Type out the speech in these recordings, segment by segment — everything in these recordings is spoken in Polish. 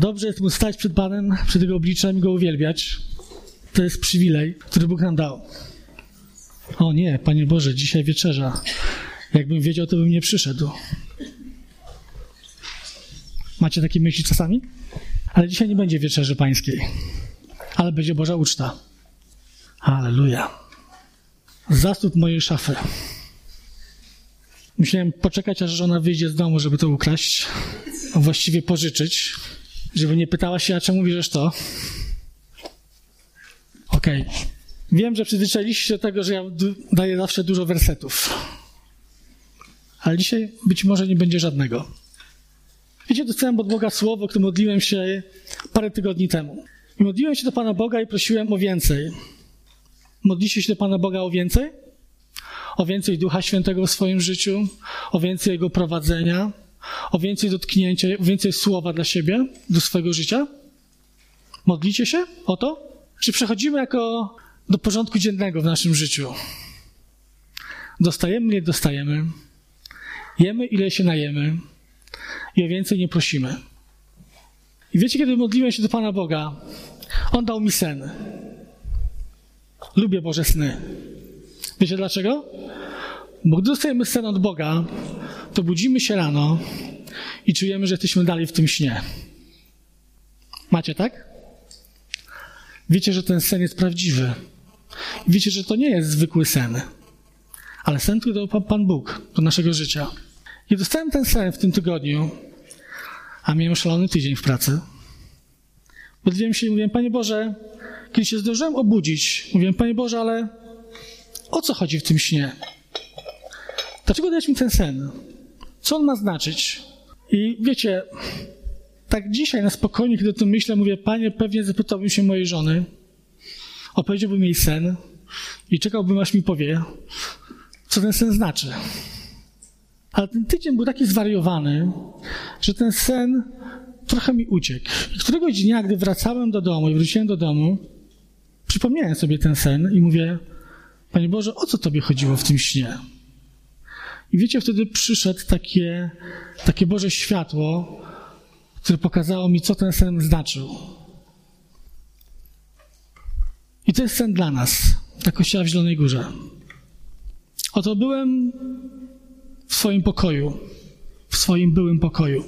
Dobrze jest mu stać przed Panem, przed Jego obliczem i Go uwielbiać. To jest przywilej, który Bóg nam dał. O nie, Panie Boże, dzisiaj wieczerza. Jakbym wiedział, to bym nie przyszedł. Macie takie myśli czasami? Ale dzisiaj nie będzie wieczerzy pańskiej, ale będzie Boża uczta. Aleluja. Zasób mojej szafy. Musiałem poczekać, aż żona wyjdzie z domu, żeby to ukraść, a właściwie pożyczyć, żeby nie pytała się, a czemu bierzesz to. Okej. Okay. Wiem, że przyzwyczailiście się do tego, że ja daję zawsze dużo wersetów. Ale dzisiaj być może nie będzie żadnego. Wiecie, dostałem od Boga słowo, które modliłem się parę tygodni temu. Modliłem się do Pana Boga i prosiłem o więcej. Modliście się do Pana Boga o więcej? O więcej Ducha Świętego w swoim życiu, o więcej Jego prowadzenia, o więcej dotknięcia, o więcej słowa dla siebie, do swojego życia? Modlicie się o to? Czy przechodzimy jako do porządku dziennego w naszym życiu? Dostajemy, nie dostajemy. Jemy, ile się najemy. I o więcej nie prosimy. I wiecie, kiedy modliłem się do Pana Boga, On dał mi sen. Lubię Boże sny. Wiecie dlaczego? Bo gdy dostajemy sen od Boga, to budzimy się rano i czujemy, że jesteśmy dalej w tym śnie. Macie tak? Wiecie, że ten sen jest prawdziwy. Wiecie, że to nie jest zwykły sen, ale sen, który dał Pan Bóg do naszego życia. I dostałem ten sen w tym tygodniu, a miałem szalony tydzień w pracy. Modliłem się i mówiłem, Panie Boże, kiedy się zdążyłem obudzić, mówiłem, Panie Boże, ale o co chodzi w tym śnie? Dlaczego dałeś mi ten sen? Co on ma znaczyć? I wiecie, tak dzisiaj na spokojnie, kiedy o tym myślę, mówię, Panie, pewnie zapytałbym się mojej żony, opowiedziałbym jej sen i czekałbym, aż mi powie, co ten sen znaczy. Ale ten tydzień był taki zwariowany, że ten sen trochę mi uciekł. I któregoś dnia, gdy wracałem do domu i wróciłem do domu, przypomniałem sobie ten sen i mówię, Panie Boże, o co Tobie chodziło w tym śnie? I wiecie, wtedy przyszedł takie, takie Boże światło, które pokazało mi, co ten sen znaczył. I to jest sen dla nas, na kościoła w Zielonej Górze. Oto byłem w swoim pokoju, w swoim byłym pokoju.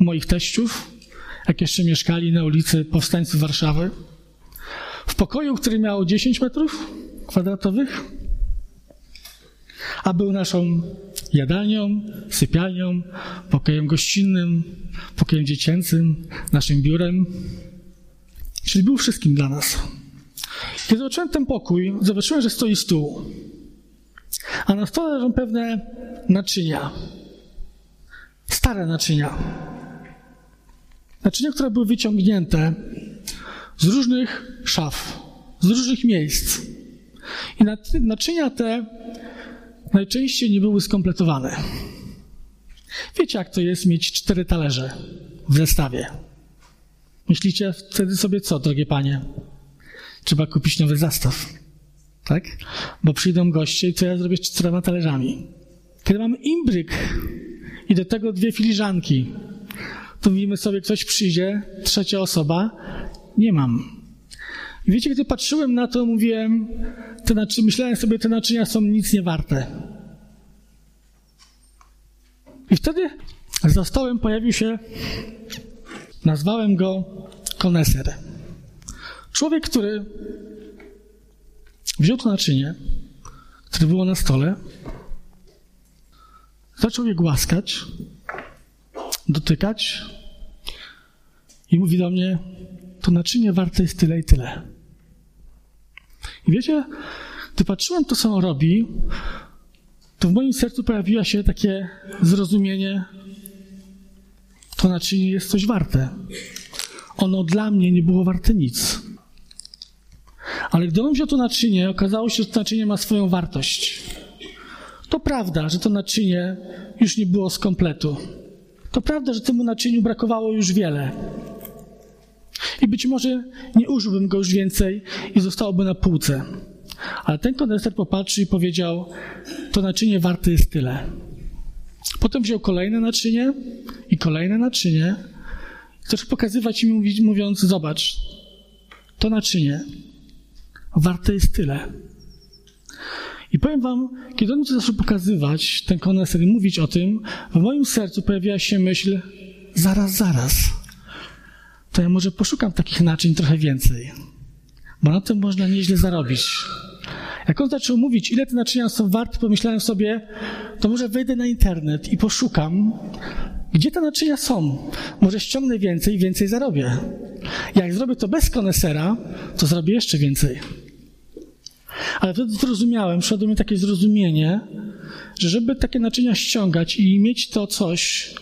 U moich teściów, jak jeszcze mieszkali na ulicy Powstańców Warszawy. W pokoju, który miał 10 metrów kwadratowych, a był naszą jadalnią, sypialnią, pokojem gościnnym, pokojem dziecięcym, naszym biurem. Czyli był wszystkim dla nas. Kiedy zobaczyłem ten pokój, zobaczyłem, że stoi stół. A na stole leżą pewne naczynia. Stare naczynia. Naczynia, które były wyciągnięte z różnych szaf, z różnych miejsc. I naczynia te najczęściej nie były skompletowane. Wiecie, jak to jest mieć cztery talerze w zestawie? Myślicie wtedy sobie co, drogie panie? Trzeba kupić nowy zestaw tak? Bo przyjdą goście i co ja zrobię z czterema talerzami? Kiedy mamy imbryk i do tego dwie filiżanki, to mówimy sobie, ktoś przyjdzie, trzecia osoba, nie mam. I wiecie, gdy patrzyłem na to, mówiłem, te naczy- myślałem sobie, te naczynia są nic nie warte. I wtedy za stołem pojawił się, nazwałem go koneser. Człowiek, który Wziął to naczynie, które było na stole, zaczął je głaskać, dotykać i mówi do mnie, to naczynie warte jest tyle i tyle. I wiecie, gdy patrzyłem to, co on robi, to w moim sercu pojawiło się takie zrozumienie, to naczynie jest coś warte. Ono dla mnie nie było warte nic. Ale gdy on wziął to naczynie, okazało się, że to naczynie ma swoją wartość. To prawda, że to naczynie już nie było z kompletu. To prawda, że temu naczyniu brakowało już wiele. I być może nie użyłbym go już więcej i zostałoby na półce. Ale ten kondenser popatrzył i powiedział: To naczynie warte jest tyle. Potem wziął kolejne naczynie i kolejne naczynie. Chcesz pokazywać i mówić, mówiąc, zobacz, to naczynie warte jest tyle. I powiem wam, kiedy on mi zaczął pokazywać, ten koneser, i mówić o tym, w moim sercu pojawiła się myśl, zaraz, zaraz, to ja może poszukam takich naczyń trochę więcej, bo na tym można nieźle zarobić. Jak on zaczął mówić, ile te naczynia są warte, pomyślałem sobie, to może wejdę na internet i poszukam, gdzie te naczynia są. Może ściągnę więcej i więcej zarobię. Jak zrobię to bez konesera, to zrobię jeszcze więcej. Ale wtedy zrozumiałem, przyszło do mnie takie zrozumienie, że żeby takie naczynia ściągać i mieć to coś,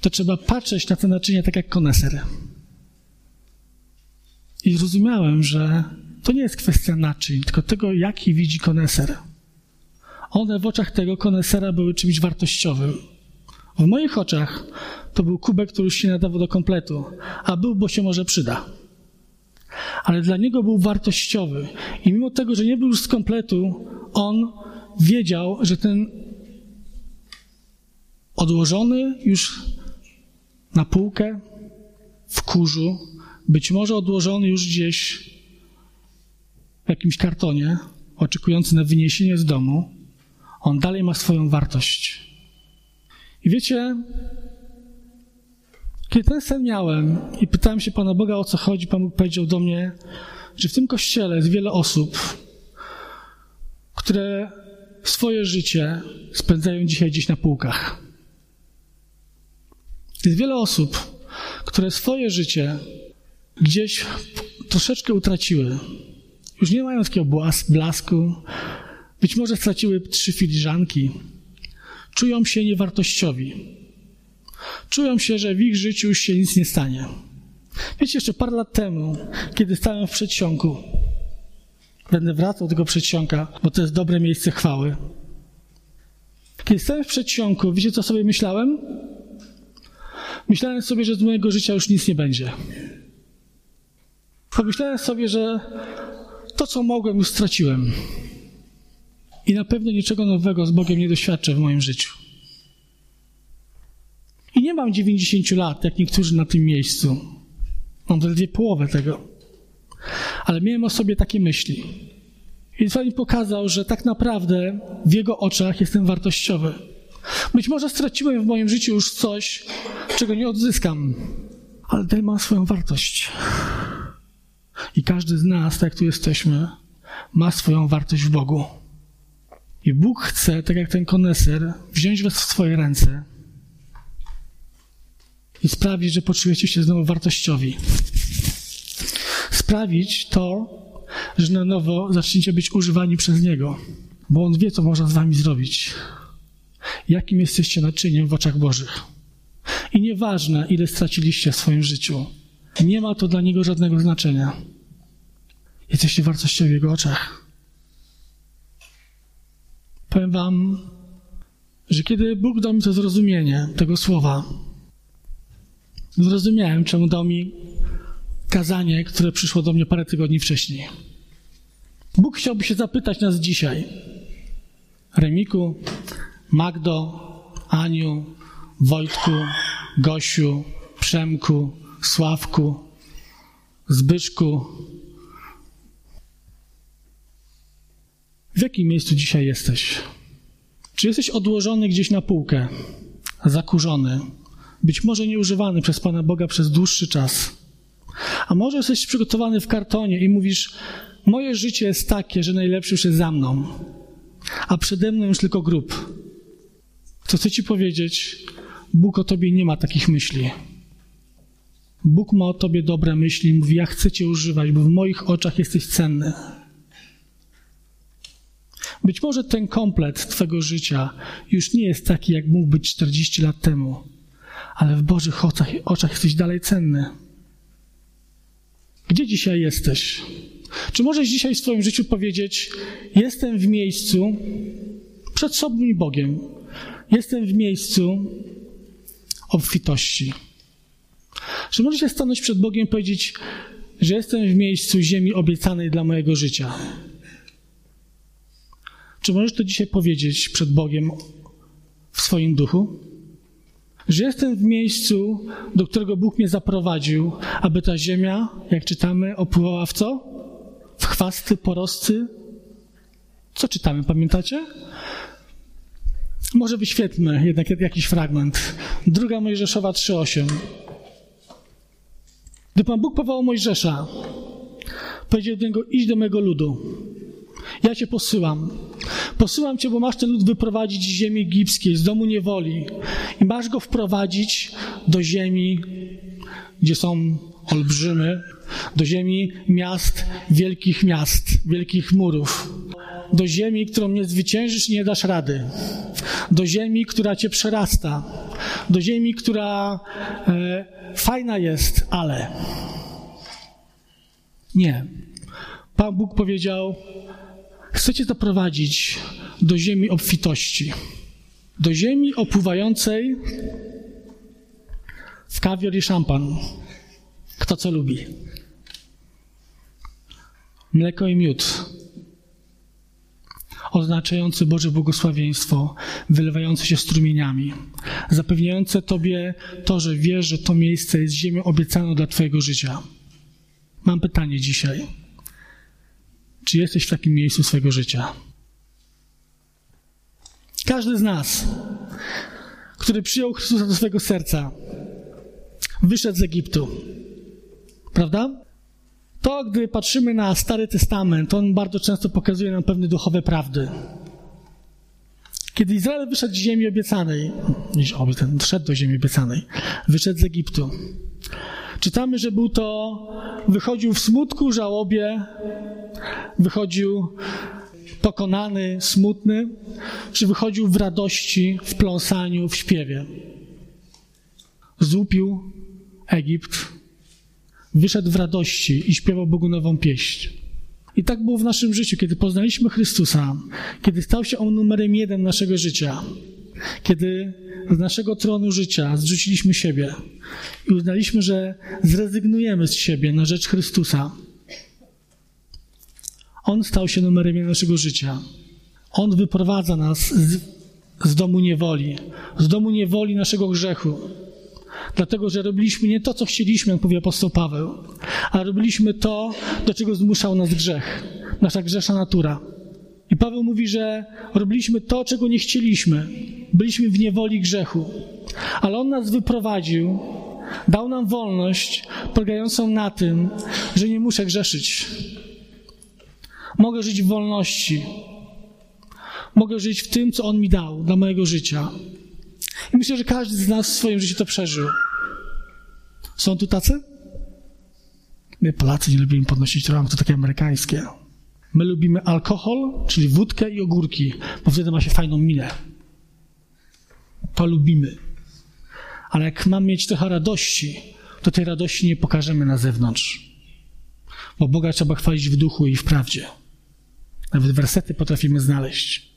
to trzeba patrzeć na te naczynia tak jak koneser. I zrozumiałem, że to nie jest kwestia naczyń, tylko tego, jaki widzi koneser. One w oczach tego konesera były czymś wartościowym. W moich oczach to był kubek, który już się nadawał do kompletu, a był, bo się może przyda. Ale dla niego był wartościowy. I mimo tego, że nie był już z kompletu, on wiedział, że ten odłożony już na półkę w kurzu, być może odłożony już gdzieś w jakimś kartonie, oczekujący na wyniesienie z domu, on dalej ma swoją wartość. I wiecie, kiedy ten sen miałem i pytałem się Pana Boga o co chodzi, Pan Bóg powiedział do mnie, że w tym kościele jest wiele osób, które swoje życie spędzają dzisiaj gdzieś na półkach. Jest wiele osób, które swoje życie gdzieś troszeczkę utraciły. Już nie mają takiego blasku. Być może straciły trzy filiżanki. Czują się niewartościowi. Czują się, że w ich życiu już się nic nie stanie. Wiecie, jeszcze parę lat temu, kiedy stałem w przedsionku, będę wracał do tego przedsionka, bo to jest dobre miejsce chwały. Kiedy stałem w przedsionku, wiecie, co sobie myślałem? Myślałem sobie, że z mojego życia już nic nie będzie. Pomyślałem sobie, że to, co mogłem, już straciłem. I na pewno niczego nowego z Bogiem nie doświadczę w moim życiu. I nie mam 90 lat, jak niektórzy na tym miejscu. Mam zaledwie połowę tego. Ale miałem o sobie takie myśli. I Pan mi pokazał, że tak naprawdę w Jego oczach jestem wartościowy. Być może straciłem w moim życiu już coś, czego nie odzyskam, ale ten ma swoją wartość. I każdy z nas, tak jak tu jesteśmy, ma swoją wartość w Bogu. I Bóg chce, tak jak ten koneser, wziąć was w swoje ręce i sprawić, że poczujecie się znowu wartościowi. Sprawić to, że na nowo zaczniecie być używani przez Niego, bo On wie, co można z wami zrobić. Jakim jesteście naczyniem w oczach Bożych. I nieważne, ile straciliście w swoim życiu, nie ma to dla Niego żadnego znaczenia. Jesteście wartościowi w Jego oczach. Powiem Wam, że kiedy Bóg dał mi to zrozumienie tego słowa, zrozumiałem, czemu dał mi kazanie, które przyszło do mnie parę tygodni wcześniej. Bóg chciałby się zapytać nas dzisiaj, Remiku, Magdo, Aniu, Wojtku, Gosiu, Przemku, Sławku, Zbyszku. W jakim miejscu dzisiaj jesteś? Czy jesteś odłożony gdzieś na półkę, zakurzony, być może nieużywany przez Pana Boga przez dłuższy czas? A może jesteś przygotowany w kartonie i mówisz: Moje życie jest takie, że najlepszy już jest za mną, a przede mną już tylko grób. To chcę Ci powiedzieć: Bóg o Tobie nie ma takich myśli. Bóg ma o Tobie dobre myśli, mówi: Ja chcę Cię używać, bo w moich oczach jesteś cenny. Być może ten komplet Twojego życia już nie jest taki, jak mógł być 40 lat temu, ale w Bożych oczach, oczach jesteś dalej cenny. Gdzie dzisiaj jesteś? Czy możesz dzisiaj w swoim życiu powiedzieć: Jestem w miejscu przed sobą i Bogiem. Jestem w miejscu obfitości. Czy możesz się stanąć przed Bogiem i powiedzieć, że jestem w miejscu ziemi obiecanej dla mojego życia? Czy możesz to dzisiaj powiedzieć przed Bogiem w swoim duchu? Że jestem w miejscu, do którego Bóg mnie zaprowadził, aby ta ziemia, jak czytamy, opływała w co? W chwasty, porosty. Co czytamy, pamiętacie? Może wyświetlmy jednak jakiś fragment. Druga Mojżeszowa 3,8. Gdy Pan Bóg powołał Mojżesza, powiedział do niego, idź do mego ludu. Ja cię posyłam. Posyłam cię, bo masz ten lud wyprowadzić z ziemi egipskiej, z domu niewoli. I masz go wprowadzić do ziemi, gdzie są olbrzymy, do ziemi miast, wielkich miast, wielkich murów. Do ziemi, którą nie zwyciężysz nie dasz rady. Do ziemi, która cię przerasta. Do ziemi, która e, fajna jest, ale nie. Pan Bóg powiedział: Chcecie zaprowadzić do ziemi obfitości, do ziemi opływającej w kawior i szampan. Kto co lubi? Mleko i miód, oznaczający Boże błogosławieństwo, wylewające się strumieniami, zapewniające Tobie to, że wiesz, że to miejsce jest ziemią obiecaną dla Twojego życia. Mam pytanie dzisiaj. Czy jesteś w takim miejscu swojego życia? Każdy z nas, który przyjął Chrystusa do swojego serca, wyszedł z Egiptu. Prawda? To, gdy patrzymy na Stary Testament, on bardzo często pokazuje nam pewne duchowe prawdy. Kiedy Izrael wyszedł z ziemi obiecanej, nie szedł do ziemi obiecanej, wyszedł z Egiptu, czytamy, że był to, wychodził w smutku, żałobie, wychodził pokonany, smutny, czy wychodził w radości, w pląsaniu, w śpiewie. Złupił Egipt, wyszedł w radości i śpiewał Bogu nową pieśń. I tak było w naszym życiu, kiedy poznaliśmy Chrystusa, kiedy stał się On numerem jeden naszego życia, kiedy z naszego tronu życia zrzuciliśmy siebie i uznaliśmy, że zrezygnujemy z siebie na rzecz Chrystusa. On stał się numerem jeden naszego życia. On wyprowadza nas z, z domu niewoli, z domu niewoli naszego grzechu. Dlatego, że robiliśmy nie to, co chcieliśmy, jak powie apostoł Paweł, a robiliśmy to, do czego zmuszał nas grzech, nasza grzeszna natura. I Paweł mówi, że robiliśmy to, czego nie chcieliśmy. Byliśmy w niewoli grzechu. Ale On nas wyprowadził, dał nam wolność polegającą na tym, że nie muszę grzeszyć. Mogę żyć w wolności. Mogę żyć w tym, co On mi dał dla mojego życia. I myślę, że każdy z nas w swoim życiu to przeżył. Są tu tacy? My Polacy nie lubimy podnosić rąk, to takie amerykańskie. My lubimy alkohol, czyli wódkę i ogórki, bo wtedy ma się fajną minę. To lubimy. Ale jak mam mieć trochę radości, to tej radości nie pokażemy na zewnątrz. Bo Boga trzeba chwalić w duchu i w prawdzie. Nawet wersety potrafimy znaleźć.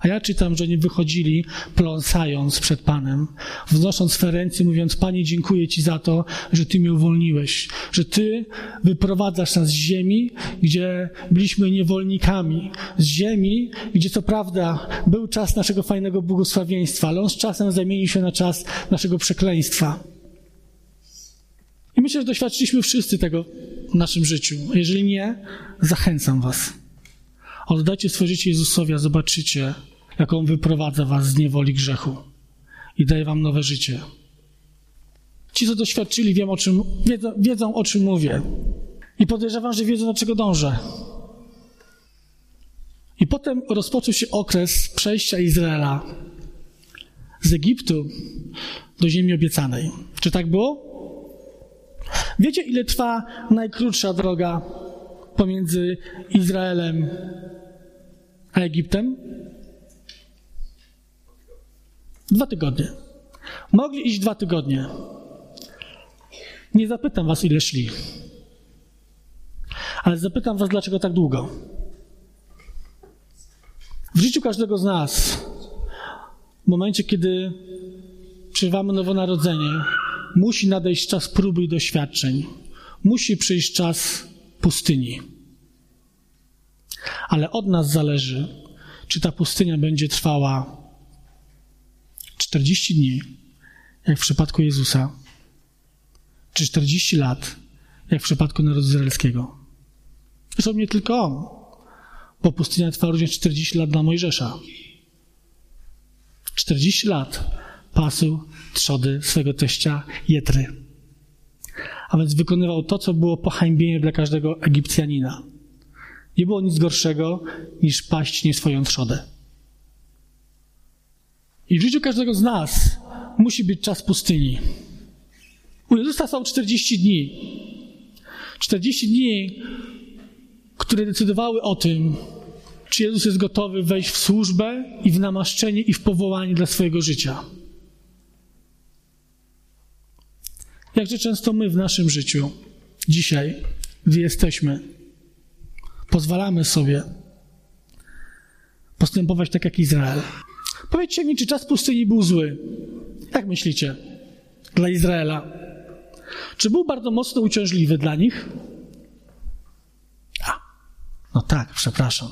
A ja czytam, że oni wychodzili pląsając przed Panem, wznosząc ręce, mówiąc: Panie, dziękuję Ci za to, że Ty mnie uwolniłeś, że Ty wyprowadzasz nas z ziemi, gdzie byliśmy niewolnikami, z ziemi, gdzie co prawda był czas naszego fajnego błogosławieństwa, ale on z czasem zamienił się na czas naszego przekleństwa. I myślę, że doświadczyliśmy wszyscy tego w naszym życiu. Jeżeli nie, zachęcam Was. Oddajcie swoje życie Jezusowi, a zobaczycie, jak On wyprowadza was z niewoli grzechu i daje wam nowe życie. Ci, co doświadczyli, wiem, o czym, wiedzą, wiedzą, o czym mówię. I podejrzewam, że wiedzą, do czego dążę. I potem rozpoczął się okres przejścia Izraela z Egiptu do ziemi obiecanej. Czy tak było? Wiecie, ile trwa najkrótsza droga pomiędzy Izraelem a Egiptem? Dwa tygodnie. Mogli iść dwa tygodnie. Nie zapytam was, ile szli. Ale zapytam was, dlaczego tak długo. W życiu każdego z nas, w momencie, kiedy przeżywamy nowonarodzenie, musi nadejść czas próby i doświadczeń. Musi przyjść czas pustyni. Ale od nas zależy, czy ta pustynia będzie trwała 40 dni, jak w przypadku Jezusa, czy 40 lat, jak w przypadku narodu izraelskiego. Zresztą nie tylko on, bo pustynia trwa również 40 lat dla Mojżesza. 40 lat pasł trzody swego teścia Jetry. A więc wykonywał to, co było pohańbieniem dla każdego Egipcjanina. Nie było nic gorszego niż paść nie swoją trzodę. I w życiu każdego z nas musi być czas pustyni. U Jezusa są 40 dni. 40 dni, które decydowały o tym, czy Jezus jest gotowy wejść w służbę i w namaszczenie i w powołanie dla swojego życia. Jakże często my w naszym życiu, dzisiaj, gdy jesteśmy, pozwalamy sobie postępować tak jak Izrael. Powiedzcie mi, czy czas pustyni był zły? Jak myślicie? Dla Izraela. Czy był bardzo mocno uciążliwy dla nich? A, no tak, przepraszam.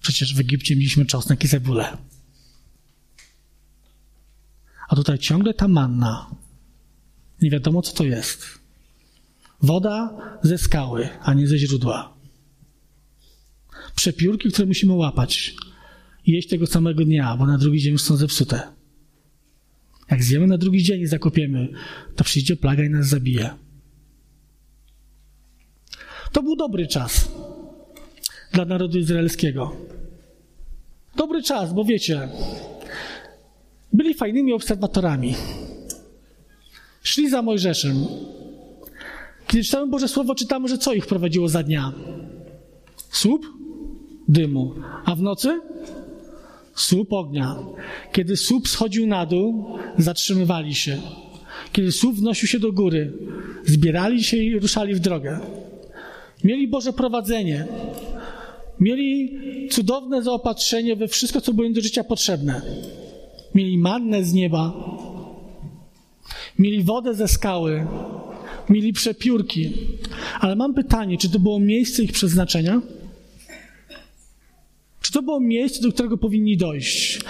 Przecież w Egipcie mieliśmy czosnek i cebulę. A tutaj ciągle ta manna. Nie wiadomo, co to jest. Woda ze skały, a nie ze źródła. Przepiórki, które musimy łapać jeść tego samego dnia, bo na drugi dzień już są zepsute. Jak zjemy na drugi dzień i zakopiemy, to przyjdzie plaga i nas zabije. To był dobry czas dla narodu izraelskiego. Dobry czas, bo wiecie, byli fajnymi obserwatorami. Szli za Mojżeszem. Kiedy czytamy Boże Słowo, czytamy, że co ich prowadziło za dnia? Słup dymu. A w nocy? Słup ognia. Kiedy słup schodził na dół, zatrzymywali się. Kiedy słup wnosił się do góry, zbierali się i ruszali w drogę. Mieli Boże prowadzenie. Mieli cudowne zaopatrzenie we wszystko, co było im do życia potrzebne. Mieli mannę z nieba. Mieli wodę ze skały. Mieli przepiórki. Ale mam pytanie, czy to było miejsce ich przeznaczenia? To było miejsce, do którego powinni dojść?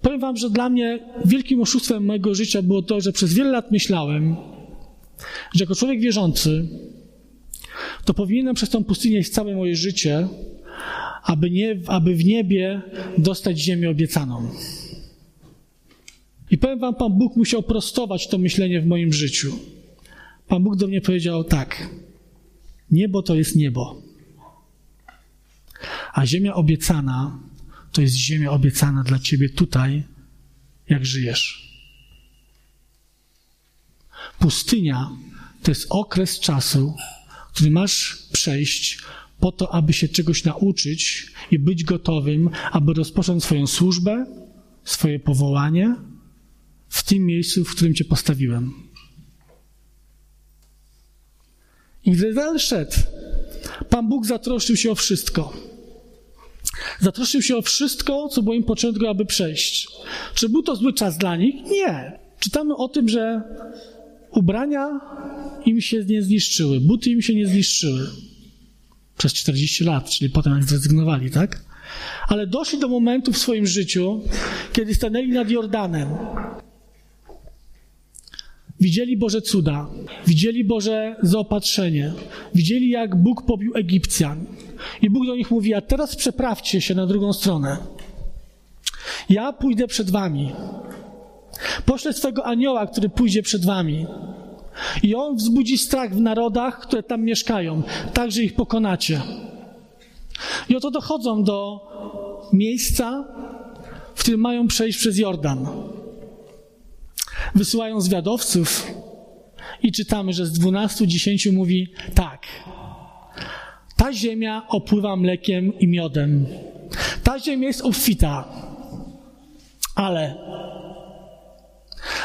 Powiem Wam, że dla mnie wielkim oszustwem mojego życia było to, że przez wiele lat myślałem, że jako człowiek wierzący, to powinienem przez tą pustynię iść całe moje życie, aby, nie, aby w niebie dostać ziemię obiecaną. I powiem Wam, Pan Bóg musiał prostować to myślenie w moim życiu. Pan Bóg do mnie powiedział tak: Niebo to jest niebo. A ziemia obiecana to jest ziemia obiecana dla ciebie tutaj, jak żyjesz. Pustynia to jest okres czasu, który masz przejść po to, aby się czegoś nauczyć i być gotowym, aby rozpocząć swoją służbę, swoje powołanie w tym miejscu, w którym Cię postawiłem. I gdy szedł, Pan Bóg zatroszczył się o wszystko. Zatroszczył się o wszystko, co było im potrzebne, aby przejść. Czy był to zły czas dla nich? Nie. Czytamy o tym, że ubrania im się nie zniszczyły, buty im się nie zniszczyły. Przez 40 lat, czyli potem jak zrezygnowali, tak? Ale doszli do momentu w swoim życiu, kiedy stanęli nad Jordanem. Widzieli Boże cuda, widzieli Boże zaopatrzenie, widzieli jak Bóg pobił Egipcjan. I Bóg do nich mówi: A teraz przeprawcie się na drugą stronę. Ja pójdę przed wami. Poślę swego anioła, który pójdzie przed wami. I on wzbudzi strach w narodach, które tam mieszkają, tak że ich pokonacie. I oto dochodzą do miejsca, w którym mają przejść przez Jordan. Wysyłają zwiadowców i czytamy, że z dwunastu dziesięciu mówi tak. Ta ziemia opływa mlekiem i miodem. Ta ziemia jest obfita. Ale,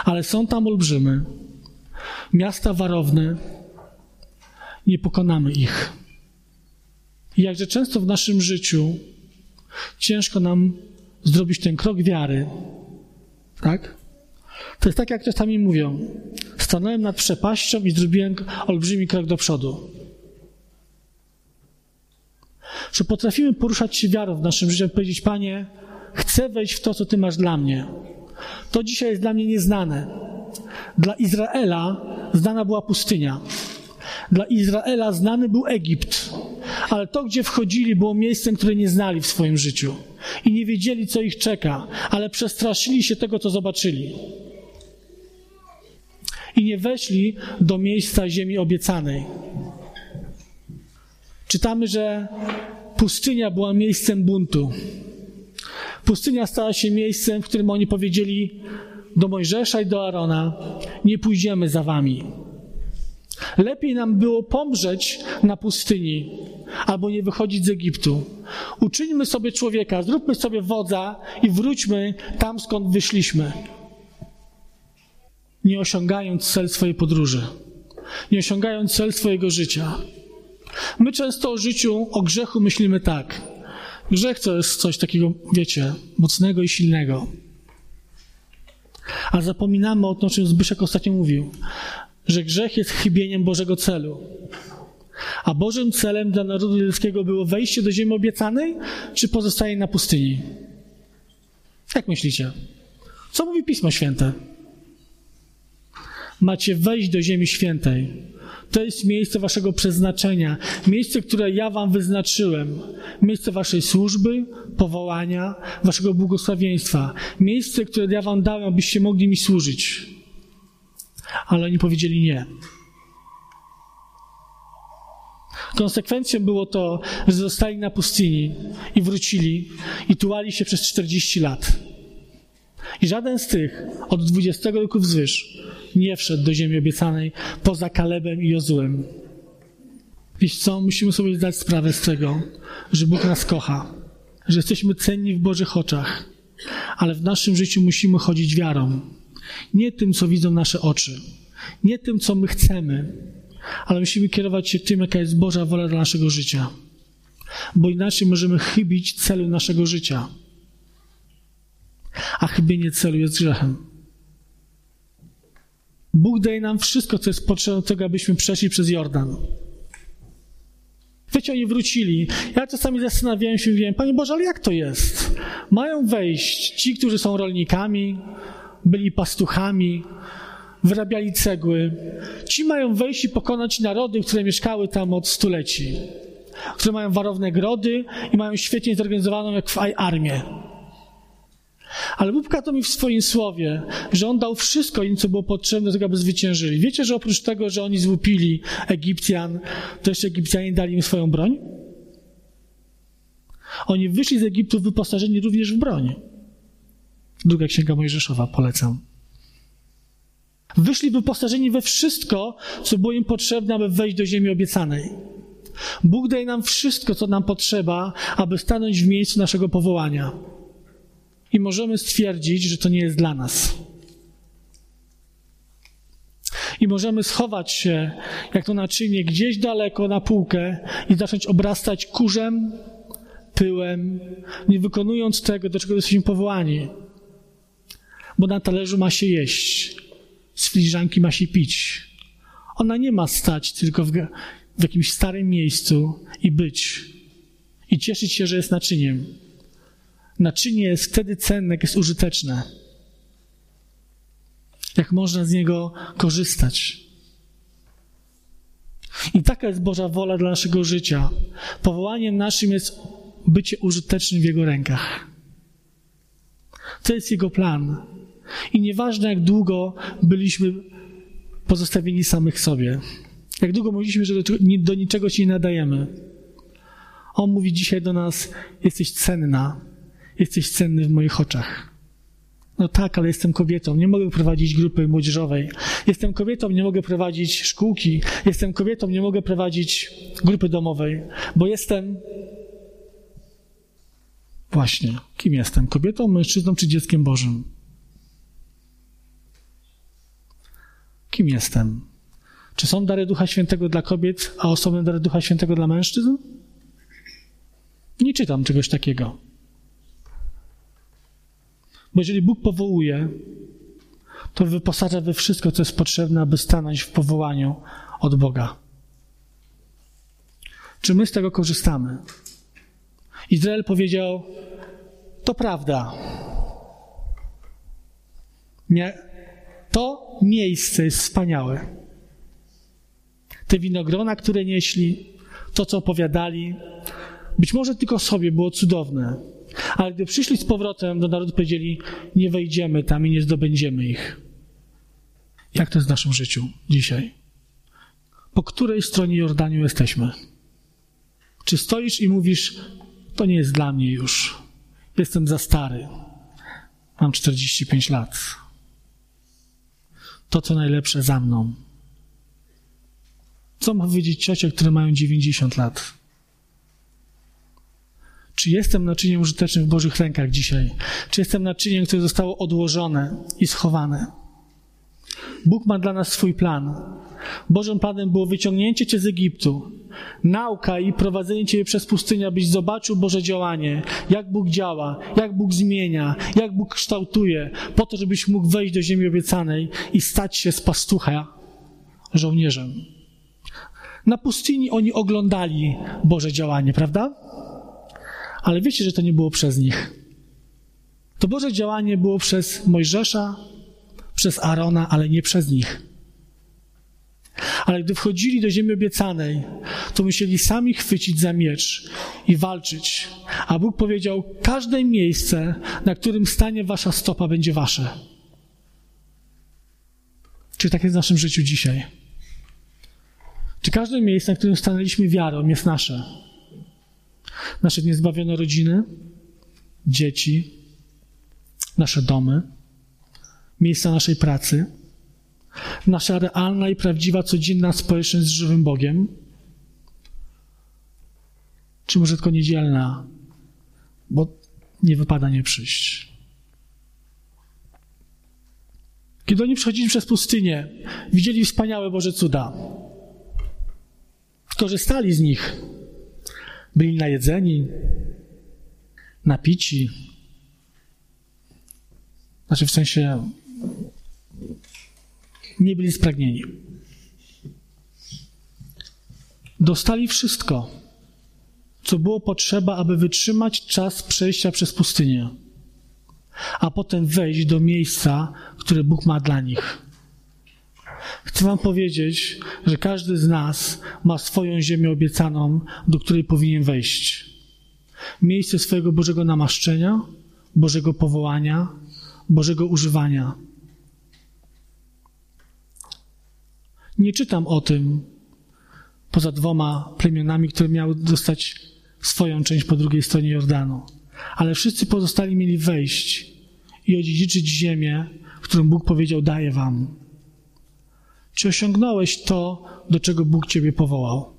ale są tam olbrzymy, miasta warowne, nie pokonamy ich. I jakże często w naszym życiu ciężko nam zrobić ten krok wiary, tak? To jest tak, jak czasami mówią: Stanąłem nad przepaścią i zrobiłem olbrzymi krok do przodu że potrafimy poruszać się wiarą w naszym życiu, powiedzieć, Panie, chcę wejść w to, co Ty masz dla mnie. To dzisiaj jest dla mnie nieznane. Dla Izraela znana była pustynia. Dla Izraela znany był Egipt, ale to, gdzie wchodzili, było miejscem, które nie znali w swoim życiu i nie wiedzieli, co ich czeka, ale przestraszyli się tego, co zobaczyli. I nie weszli do miejsca ziemi obiecanej. Czytamy, że pustynia była miejscem buntu. Pustynia stała się miejscem, w którym oni powiedzieli do Mojżesza i do Arona: Nie pójdziemy za wami. Lepiej nam było pomrzeć na pustyni albo nie wychodzić z Egiptu. Uczyńmy sobie człowieka, zróbmy sobie wodza i wróćmy tam, skąd wyszliśmy. Nie osiągając cel swojej podróży, nie osiągając cel swojego życia. My często o życiu, o grzechu myślimy tak. Grzech to jest coś takiego, wiecie, mocnego i silnego. A zapominamy o tym, o czym Zbyszek ostatnio mówił, że grzech jest chybieniem Bożego celu. A Bożym celem dla narodu ludzkiego było wejście do ziemi obiecanej, czy pozostaje na pustyni? Jak myślicie? Co mówi Pismo Święte? Macie wejść do ziemi świętej. To jest miejsce waszego przeznaczenia, miejsce, które ja wam wyznaczyłem, miejsce waszej służby, powołania, waszego błogosławieństwa, miejsce, które ja wam dałem, abyście mogli mi służyć. Ale oni powiedzieli nie. Konsekwencją było to, że zostali na pustyni i wrócili i tułali się przez 40 lat. I żaden z tych od 20 roku wzwyż nie wszedł do ziemi obiecanej poza Kalebem i Jozułem. Wiesz co, musimy sobie zdać sprawę z tego, że Bóg nas kocha, że jesteśmy cenni w Bożych oczach, ale w naszym życiu musimy chodzić wiarą. Nie tym, co widzą nasze oczy, nie tym, co my chcemy, ale musimy kierować się tym, jaka jest Boża wola dla naszego życia. Bo inaczej możemy chybić celu naszego życia. A chybienie celu jest grzechem. Bóg daje nam wszystko, co jest potrzebne do tego, abyśmy przeszli przez Jordan. Wiecie, oni wrócili. Ja czasami zastanawiałem się i mówiłem, Panie Boże, ale jak to jest? Mają wejść ci, którzy są rolnikami, byli pastuchami, wyrabiali cegły. Ci mają wejść i pokonać narody, które mieszkały tam od stuleci, które mają warowne grody i mają świetnie zorganizowaną jak w armię. Ale Bóg to mi w swoim słowie, że On dał wszystko im, co było potrzebne tego, aby zwyciężyli. Wiecie, że oprócz tego, że oni złupili Egipcjan, to jeszcze Egipcjanie dali im swoją broń? Oni wyszli z Egiptu wyposażeni również w broń. Druga Księga Mojżeszowa, polecam. Wyszli wyposażeni we wszystko, co było im potrzebne, aby wejść do ziemi obiecanej. Bóg daje nam wszystko, co nam potrzeba, aby stanąć w miejscu naszego powołania. I możemy stwierdzić, że to nie jest dla nas. I możemy schować się, jak to naczynie, gdzieś daleko na półkę i zacząć obrastać kurzem, pyłem, nie wykonując tego, do czego jesteśmy powołani. Bo na talerzu ma się jeść, z filiżanki ma się pić. Ona nie ma stać tylko w, w jakimś starym miejscu i być. I cieszyć się, że jest naczyniem. Naczynie jest wtedy cenne, jak jest użyteczne. Jak można z niego korzystać. I taka jest Boża wola dla naszego życia. Powołaniem naszym jest bycie użytecznym w Jego rękach. To jest Jego plan. I nieważne, jak długo byliśmy pozostawieni samych sobie, jak długo mówiliśmy, że do, niczego się nie nadajemy. On mówi dzisiaj do nas: Jesteś cenna, jesteś cenny w moich oczach. No tak, ale jestem kobietą, nie mogę prowadzić grupy młodzieżowej. Jestem kobietą, nie mogę prowadzić szkółki. Jestem kobietą, nie mogę prowadzić grupy domowej, bo jestem. Właśnie, kim jestem? Kobietą, mężczyzną czy dzieckiem Bożym? Kim jestem? Czy są dary Ducha Świętego dla kobiet, a osobne dary Ducha Świętego dla mężczyzn? Nie czytam czegoś takiego. Bo jeżeli Bóg powołuje, to wyposaża we wszystko, co jest potrzebne, aby stanąć w powołaniu od Boga. Czy my z tego korzystamy? Izrael powiedział: To prawda. To miejsce jest wspaniałe. Te winogrona, które nieśli, to, co opowiadali, być może tylko sobie było cudowne, ale gdy przyszli z powrotem do narodu, powiedzieli: Nie wejdziemy tam i nie zdobędziemy ich. Jak to jest w naszym życiu dzisiaj? Po której stronie Jordaniu jesteśmy? Czy stoisz i mówisz: To nie jest dla mnie już, jestem za stary, mam 45 lat. To, co najlepsze za mną. Co ma powiedzieć ciocie, które mają 90 lat? Czy jestem naczyniem użytecznym w Bożych rękach dzisiaj? Czy jestem naczyniem, które zostało odłożone i schowane? Bóg ma dla nas swój plan. Bożym planem było wyciągnięcie cię z Egiptu, nauka i prowadzenie cię przez pustynię, abyś zobaczył Boże działanie, jak Bóg działa, jak Bóg zmienia, jak Bóg kształtuje, po to, żebyś mógł wejść do ziemi obiecanej i stać się z pastucha żołnierzem. Na pustyni oni oglądali Boże działanie, prawda? Ale wiecie, że to nie było przez nich. To Boże działanie było przez Mojżesza, przez Arona, ale nie przez nich. Ale gdy wchodzili do ziemi obiecanej, to musieli sami chwycić za miecz i walczyć. A Bóg powiedział: Każde miejsce, na którym stanie wasza stopa, będzie wasze. Czy tak jest w naszym życiu dzisiaj? Czy każde miejsce, na którym stanęliśmy wiarą, jest nasze? Nasze niezbawione rodziny, dzieci, nasze domy, miejsca naszej pracy, nasza realna i prawdziwa codzienna społeczność z żywym Bogiem, czy może tylko niedzielna, bo nie wypada nie przyjść. Kiedy oni przechodzili przez pustynię, widzieli wspaniałe Boże cuda. Korzystali z nich. Byli najedzeni, napici. Znaczy w sensie nie byli spragnieni. Dostali wszystko, co było potrzeba, aby wytrzymać czas przejścia przez pustynię, a potem wejść do miejsca, które Bóg ma dla nich. Chcę Wam powiedzieć, że każdy z nas ma swoją ziemię obiecaną, do której powinien wejść. Miejsce swojego Bożego namaszczenia, Bożego powołania, Bożego używania. Nie czytam o tym poza dwoma plemionami, które miały dostać swoją część po drugiej stronie Jordanu. Ale wszyscy pozostali mieli wejść i odziedziczyć ziemię, którą Bóg powiedział: Daję wam. Czy osiągnąłeś to, do czego Bóg Ciebie powołał?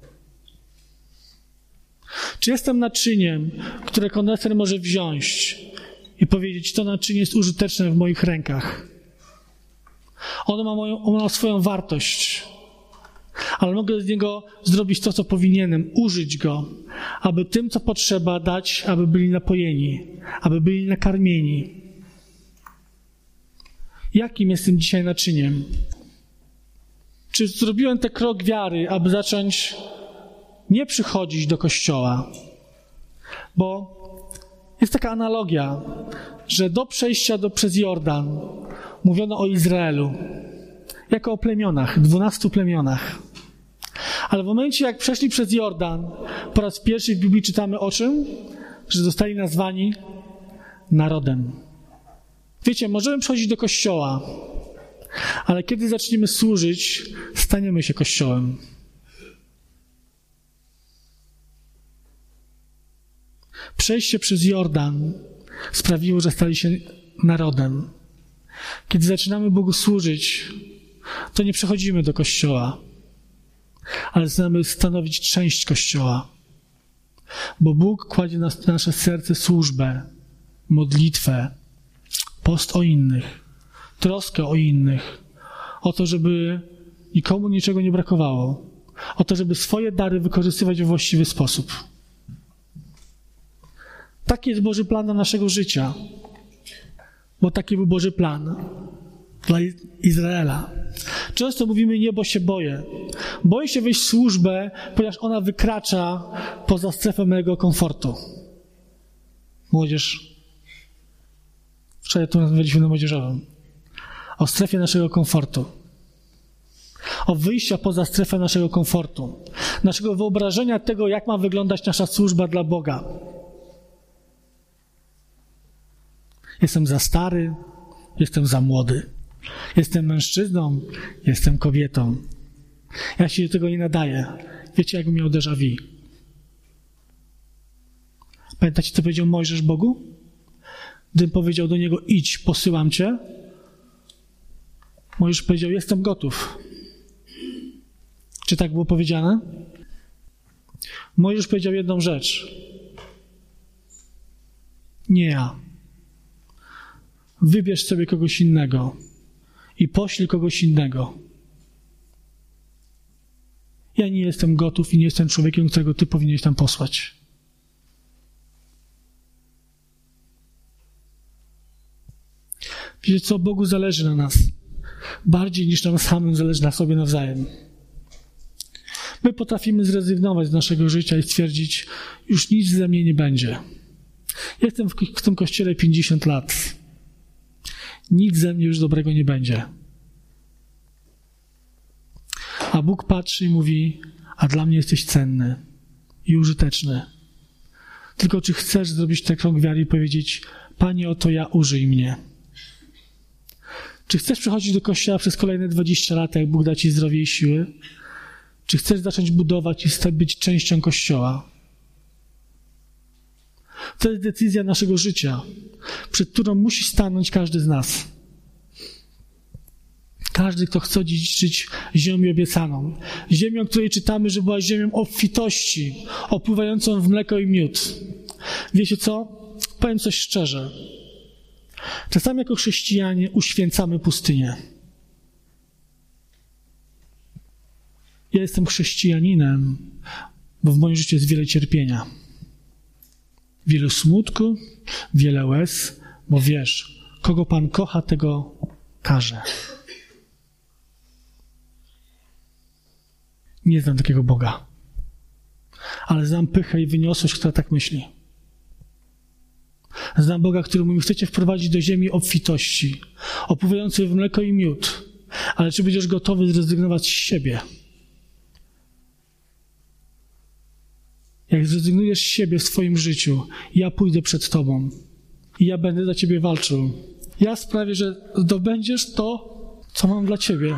Czy jestem naczyniem, które koneser może wziąć i powiedzieć, to naczynie jest użyteczne w moich rękach? Ono ma, moją, ono ma swoją wartość, ale mogę z niego zrobić to, co powinienem, użyć go, aby tym, co potrzeba, dać, aby byli napojeni, aby byli nakarmieni. Jakim jestem dzisiaj naczyniem? Czy zrobiłem ten krok wiary, aby zacząć nie przychodzić do kościoła? Bo jest taka analogia, że do przejścia do, przez Jordan mówiono o Izraelu jako o plemionach, dwunastu plemionach. Ale w momencie, jak przeszli przez Jordan, po raz pierwszy w Biblii czytamy o czym? Że zostali nazwani narodem. Wiecie, możemy przychodzić do kościoła, ale kiedy zaczniemy służyć, staniemy się Kościołem. Przejście przez Jordan sprawiło, że stali się narodem. Kiedy zaczynamy Bogu służyć, to nie przechodzimy do Kościoła, ale zaczynamy stanowić część Kościoła. Bo Bóg kładzie na nasze serce służbę, modlitwę, post o innych troskę o innych, o to, żeby nikomu niczego nie brakowało, o to, żeby swoje dary wykorzystywać w właściwy sposób. Taki jest Boży plan dla naszego życia, bo taki był Boży plan dla Izraela. Często mówimy, niebo się boję. Boję się wejść w służbę, ponieważ ona wykracza poza strefę mojego komfortu. Młodzież. Wczoraj tu rozmawialiśmy na młodzieżowym. O strefie naszego komfortu. O wyjścia poza strefę naszego komfortu, naszego wyobrażenia tego, jak ma wyglądać nasza służba dla Boga. Jestem za stary, jestem za młody. Jestem mężczyzną, jestem kobietą. Ja się do tego nie nadaję. Wiecie, jakbym miał déjà vu. Pamiętacie, co powiedział Mojżesz Bogu? Gdym powiedział do niego, idź, posyłam cię. Mojżesz powiedział, jestem gotów. Czy tak było powiedziane? Mojżesz powiedział jedną rzecz. Nie ja. Wybierz sobie kogoś innego i poślij kogoś innego. Ja nie jestem gotów i nie jestem człowiekiem, którego ty powinieneś tam posłać. Wiecie co? Bogu zależy na nas. Bardziej niż nam samym zależy na sobie nawzajem. My potrafimy zrezygnować z naszego życia i stwierdzić, już nic ze mnie nie będzie. Jestem w, w tym kościele 50 lat. Nic ze mnie już dobrego nie będzie. A Bóg patrzy i mówi: A dla mnie jesteś cenny i użyteczny. Tylko czy chcesz zrobić ten krok wiary i powiedzieć: Panie, oto ja, użyj mnie. Czy chcesz przychodzić do kościoła przez kolejne 20 lat, jak Bóg da ci zdrowie i siły? Czy chcesz zacząć budować i być częścią kościoła? To jest decyzja naszego życia, przed którą musi stanąć każdy z nas. Każdy, kto chce dziedziczyć ziemię obiecaną. Ziemię, o której czytamy, że była ziemią obfitości, opływającą w mleko i miód. Wiecie co? Powiem coś szczerze. Czasami jako chrześcijanie uświęcamy pustynię. Ja jestem chrześcijaninem, bo w moim życiu jest wiele cierpienia. Wiele smutku, wiele łez, bo wiesz, kogo Pan kocha, tego każe. Nie znam takiego Boga, ale znam pychę i wyniosłość, która tak myśli. Znam Boga, który mówi, chcecie wprowadzić do ziemi obfitości, opływającej w mleko i miód, ale czy będziesz gotowy zrezygnować z siebie? Jak zrezygnujesz z siebie w swoim życiu, ja pójdę przed Tobą i ja będę za Ciebie walczył. Ja sprawię, że zdobędziesz to, co mam dla Ciebie.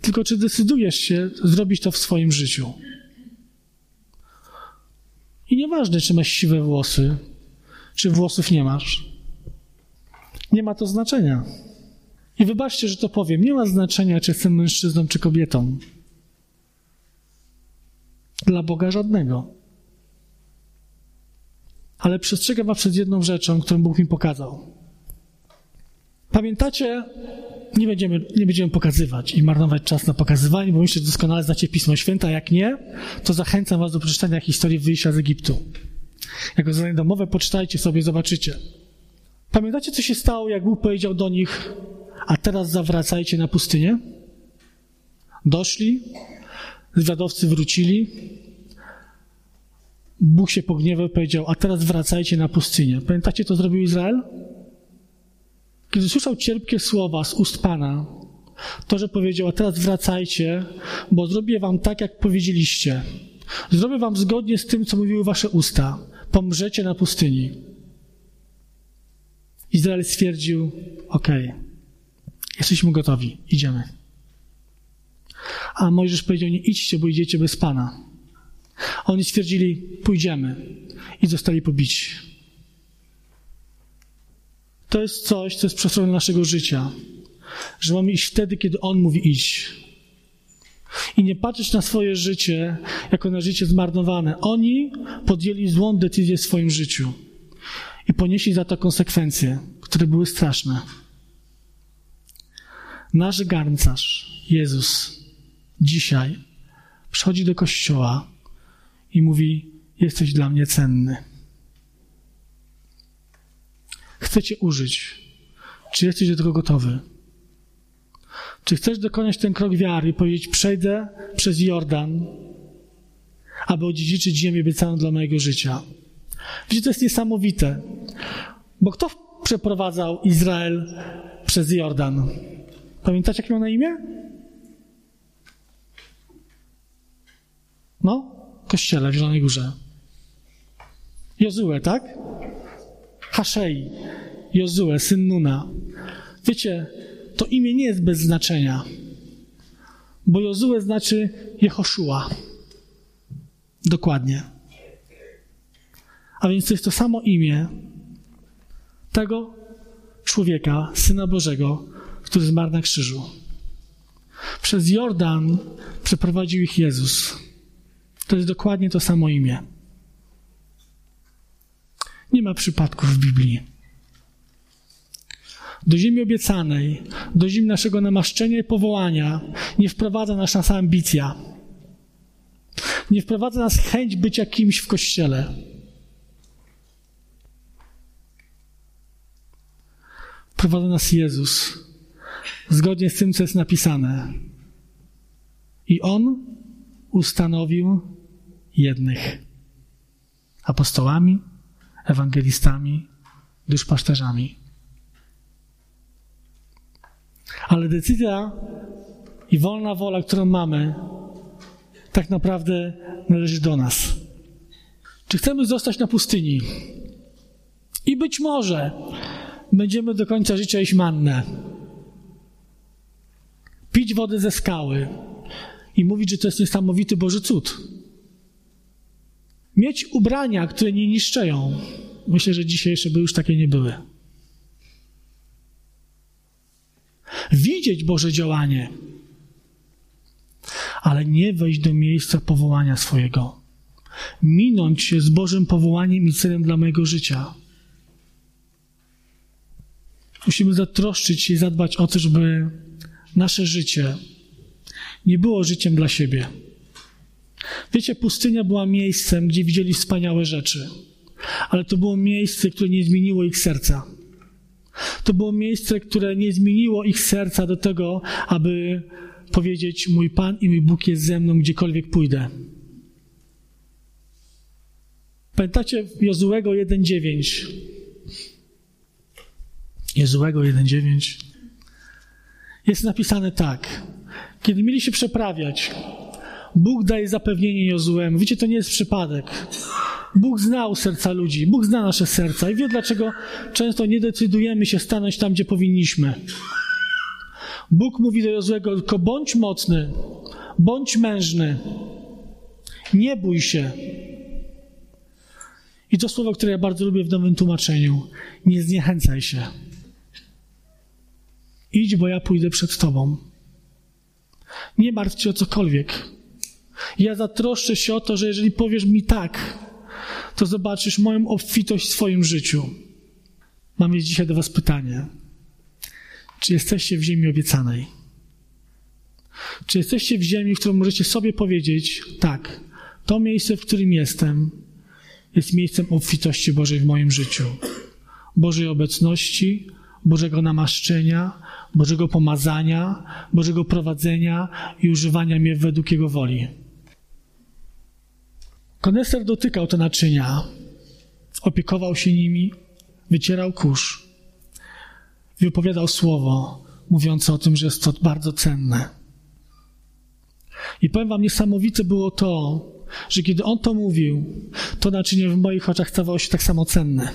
Tylko czy decydujesz się zrobić to w swoim życiu? I nieważne, czy masz siwe włosy, czy włosów nie masz. Nie ma to znaczenia. I wybaczcie, że to powiem. Nie ma znaczenia, czy jestem mężczyzną, czy kobietą. Dla Boga żadnego. Ale przestrzegam was przed jedną rzeczą, którą Bóg mi pokazał. Pamiętacie, nie będziemy, nie będziemy pokazywać i marnować czas na pokazywanie, bo myślę, że doskonale znacie Pismo Święte, a jak nie, to zachęcam was do przeczytania historii wyjścia z Egiptu. Jako zadanie domowe poczytajcie sobie, zobaczycie. Pamiętacie, co się stało, jak Bóg powiedział do nich, a teraz zawracajcie na pustynię? Doszli, zwiadowcy wrócili, Bóg się pogniewał i powiedział, a teraz wracajcie na pustynię. Pamiętacie, co zrobił Izrael? Kiedy słyszał cierpkie słowa z ust Pana, to, że powiedział, a teraz wracajcie, bo zrobię wam tak, jak powiedzieliście. Zrobię wam zgodnie z tym, co mówiły wasze usta. Pomrzecie na pustyni. Izrael stwierdził, okay, jesteśmy gotowi, idziemy. A Mojżesz powiedział, nie idźcie, bo idziecie bez Pana. Oni stwierdzili, pójdziemy i zostali pobici. To jest coś, co jest przestrogą naszego życia, że mamy iść wtedy, kiedy On mówi iść. I nie patrzeć na swoje życie jako na życie zmarnowane. Oni podjęli złą decyzję w swoim życiu i ponieśli za to konsekwencje, które były straszne. Nasz garncarz, Jezus, dzisiaj przychodzi do kościoła i mówi: Jesteś dla mnie cenny. Chcę Cię użyć. Czy jesteś do tego gotowy? Czy chcesz dokonać ten krok wiary i powiedzieć: Przejdę przez Jordan, aby odziedziczyć ziemię obiecaną dla mojego życia? Wiecie, to jest niesamowite, bo kto przeprowadzał Izrael przez Jordan? Pamiętacie, jak miał na imię? No, kościele w Zielonej Górze. Jozue, tak? Haszei, Jozue, syn Nuna. Wiecie, to imię nie jest bez znaczenia, bo Jozue znaczy Jehoszua. Dokładnie. A więc to jest to samo imię tego człowieka, Syna Bożego, który zmarł na krzyżu. Przez Jordan przeprowadził ich Jezus. To jest dokładnie to samo imię. Nie ma przypadków w Biblii. Do ziemi obiecanej, do ziemi naszego namaszczenia i powołania nie wprowadza nas nasza ambicja. Nie wprowadza nas chęć bycia kimś w kościele. Wprowadza nas Jezus, zgodnie z tym, co jest napisane. I On ustanowił jednych apostołami, ewangelistami, duszpasterzami. Ale decyzja i wolna wola, którą mamy, tak naprawdę należy do nas. Czy chcemy zostać na pustyni? I być może będziemy do końca życia iść mannę. Pić wodę ze skały i mówić, że to jest niesamowity Boży cud. Mieć ubrania, które nie niszczeją. Myślę, że dzisiejsze by już takie nie były. Widzieć Boże działanie, ale nie wejść do miejsca powołania swojego. Minąć się z Bożym powołaniem i celem dla mojego życia. Musimy zatroszczyć się i zadbać o to, żeby nasze życie nie było życiem dla siebie. Wiecie, pustynia była miejscem, gdzie widzieli wspaniałe rzeczy, ale to było miejsce, które nie zmieniło ich serca. To było miejsce, które nie zmieniło ich serca do tego, aby powiedzieć: Mój Pan i mój Bóg jest ze mną, gdziekolwiek pójdę. Pamiętacie Jozułego 1,9? Jozułego 1,9 jest napisane tak. Kiedy mieli się przeprawiać, Bóg daje zapewnienie Jozuemu. Wiecie, to nie jest przypadek. Bóg znał serca ludzi, Bóg zna nasze serca i wie, dlaczego często nie decydujemy się stanąć tam, gdzie powinniśmy. Bóg mówi do Jozuego tylko bądź mocny, bądź mężny, nie bój się. I to słowo, które ja bardzo lubię w nowym tłumaczeniu, nie zniechęcaj się. Idź, bo ja pójdę przed tobą. Nie martw się o cokolwiek. Ja zatroszczę się o to, że jeżeli powiesz mi tak, to zobaczysz moją obfitość w swoim życiu. Mam więc dzisiaj do Was pytanie. Czy jesteście w ziemi obiecanej? Czy jesteście w ziemi, w którą możecie sobie powiedzieć, tak, to miejsce, w którym jestem, jest miejscem obfitości Bożej w moim życiu. Bożej obecności, Bożego namaszczenia, Bożego pomazania, Bożego prowadzenia i używania mnie według Jego woli. Koneser dotykał te naczynia, opiekował się nimi, wycierał kurz, wypowiadał słowo mówiące o tym, że jest to bardzo cenne. I powiem wam, niesamowite było to, że kiedy on to mówił, to naczynie w moich oczach stawało się tak samo cenne.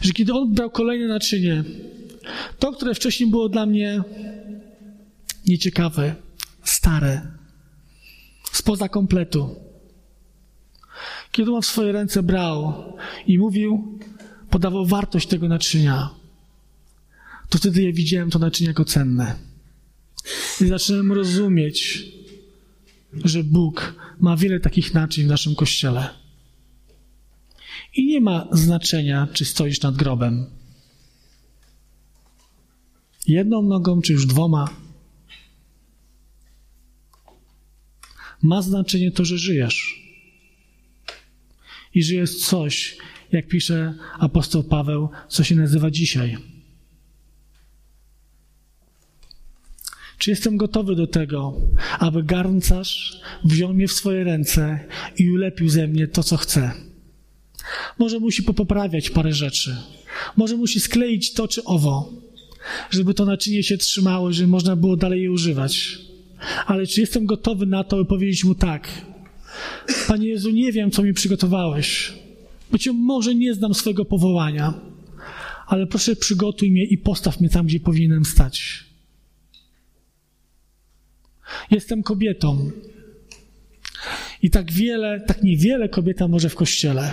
Że kiedy on brał kolejne naczynie, to, które wcześniej było dla mnie nieciekawe, stare, spoza kompletu. Kiedy on w swoje ręce brał i mówił, podawał wartość tego naczynia, to wtedy ja widziałem to naczynie jako cenne. I zacząłem rozumieć, że Bóg ma wiele takich naczyń w naszym kościele. I nie ma znaczenia, czy stoisz nad grobem. Jedną nogą, czy już dwoma. Ma znaczenie to, że żyjesz. I że jest coś, jak pisze apostoł Paweł, co się nazywa dzisiaj. Czy jestem gotowy do tego, aby garncarz wziął mnie w swoje ręce i ulepił ze mnie to, co chce? Może musi popoprawiać parę rzeczy. Może musi skleić to czy owo, żeby to naczynie się trzymało, żeby można było dalej je używać. Ale czy jestem gotowy na to, by powiedzieć mu tak? Panie Jezu, nie wiem, co mi przygotowałeś. Być może nie znam swojego powołania, ale proszę przygotuj mnie i postaw mnie tam, gdzie powinienem stać. Jestem kobietą. I tak wiele, tak niewiele kobieta może w kościele.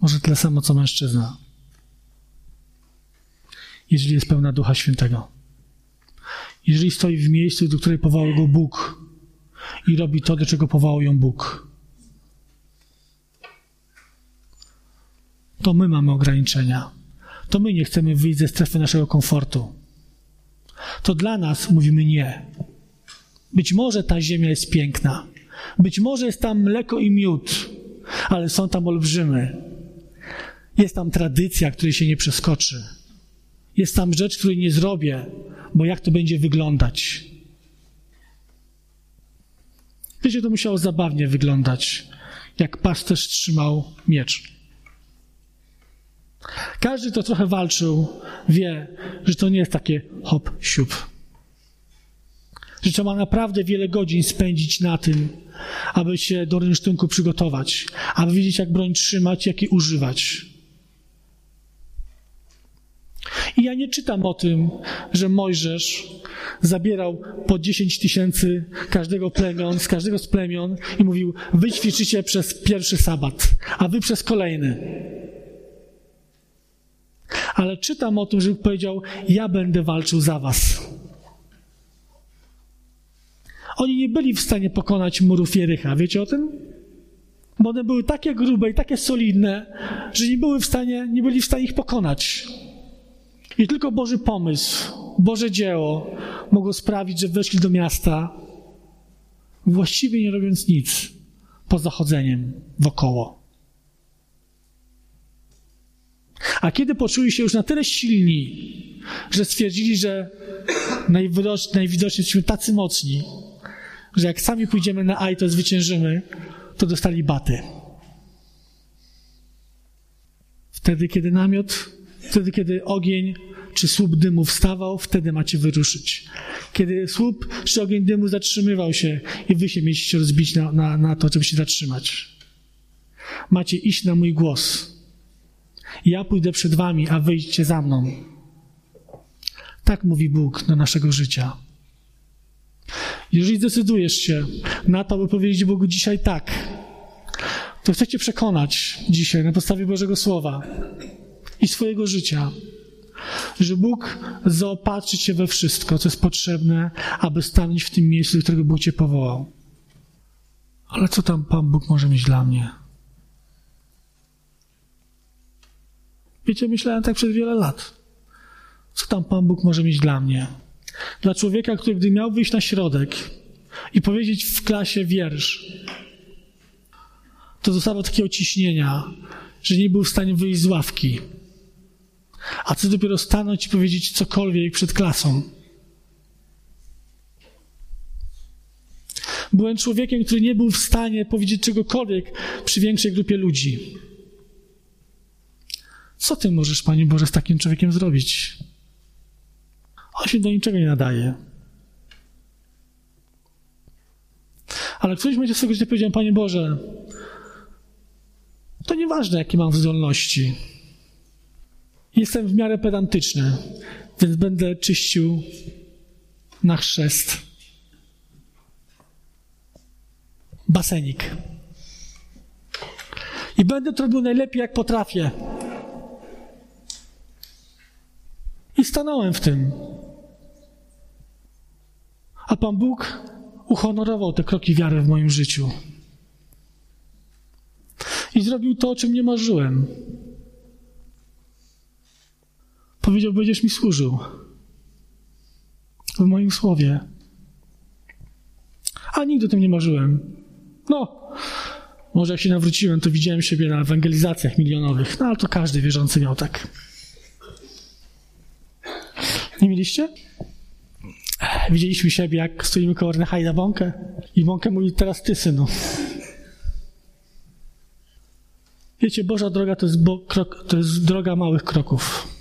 Może tyle samo, co mężczyzna. Jeżeli jest pełna Ducha Świętego. Jeżeli stoi w miejscu, do której powołał go Bóg i robi to, do czego powołał ją Bóg. To my mamy ograniczenia. To my nie chcemy wyjść ze strefy naszego komfortu. To dla nas mówimy nie. Być może ta ziemia jest piękna. Być może jest tam mleko i miód, ale są tam olbrzymy. Jest tam tradycja, której się nie przeskoczy. Jest tam rzecz, której nie zrobię, bo jak to będzie wyglądać? Wiecie, to musiało zabawnie wyglądać, jak pasterz trzymał miecz. Każdy, kto trochę walczył, wie, że to nie jest takie hop, siup. Że trzeba naprawdę wiele godzin spędzić na tym, aby się do rynsztunku przygotować, aby wiedzieć, jak broń trzymać, jak jej używać. I ja nie czytam o tym, że Mojżesz zabierał po 10 tysięcy każdego plemion, z każdego z plemion i mówił, wy ćwiczycie przez pierwszy sabat, a wy przez kolejny. Ale czytam o tym, że powiedział, ja będę walczył za was. Oni nie byli w stanie pokonać murów Jerycha, wiecie o tym? Bo one były takie grube i takie solidne, że nie, były w stanie, nie byli w stanie ich pokonać. I tylko Boży pomysł, Boże dzieło mogło sprawić, że weszli do miasta, właściwie nie robiąc nic poza chodzeniem wokoło. A kiedy poczuli się już na tyle silni, że stwierdzili, że najwidoczniej, najwidoczniej jesteśmy tacy mocni, że jak sami pójdziemy na Aj, to zwyciężymy, to dostali baty. Wtedy, kiedy namiot, wtedy, kiedy ogień czy słup dymu wstawał, wtedy macie wyruszyć. Kiedy słup czy ogień dymu zatrzymywał się i wy się mieliście rozbić na, na, na to, żeby się zatrzymać. Macie iść na mój głos. Ja pójdę przed wami, a wyjdźcie za mną. Tak mówi Bóg do naszego życia. Jeżeli zdecydujesz się na to, by powiedzieć Bogu dzisiaj tak, to chcę Cię przekonać dzisiaj na podstawie Bożego Słowa i swojego życia, że Bóg zaopatrzy Cię we wszystko, co jest potrzebne, aby stanąć w tym miejscu, do którego Bóg Cię powołał. Ale co tam Pan Bóg może mieć dla mnie? Wiecie, myślałem tak przez wiele lat. Co tam Pan Bóg może mieć dla mnie? Dla człowieka, który gdy miał wyjść na środek i powiedzieć w klasie wiersz, to dostawał takiego ciśnienia, że nie był w stanie wyjść z ławki. A co dopiero stanąć i powiedzieć cokolwiek przed klasą. Byłem człowiekiem, który nie był w stanie powiedzieć czegokolwiek przy większej grupie ludzi. Co ty możesz, Panie Boże, z takim człowiekiem zrobić? On się do niczego nie nadaje. Ale ktoś będzie swego życia powiedział, Panie Boże, to nieważne, jakie mam zdolności. Jestem w miarę pedantyczny, więc będę czyścił na chrzest basenik. I będę to robił najlepiej, jak potrafię. I stanąłem w tym. A Pan Bóg uhonorował te kroki wiary w moim życiu. I zrobił to, o czym nie marzyłem. Powiedział, będziesz mi służył. W moim słowie. A nigdy o tym nie marzyłem. No, może jak się nawróciłem, to widziałem siebie na ewangelizacjach milionowych. No ale to każdy wierzący miał tak. Nie mieliście? Widzieliśmy siebie, jak stoimy koło Hajda Bąkę i Bąkę mówi, teraz ty, synu. Wiecie, Boża droga to jest, bo, krok, to jest droga małych kroków.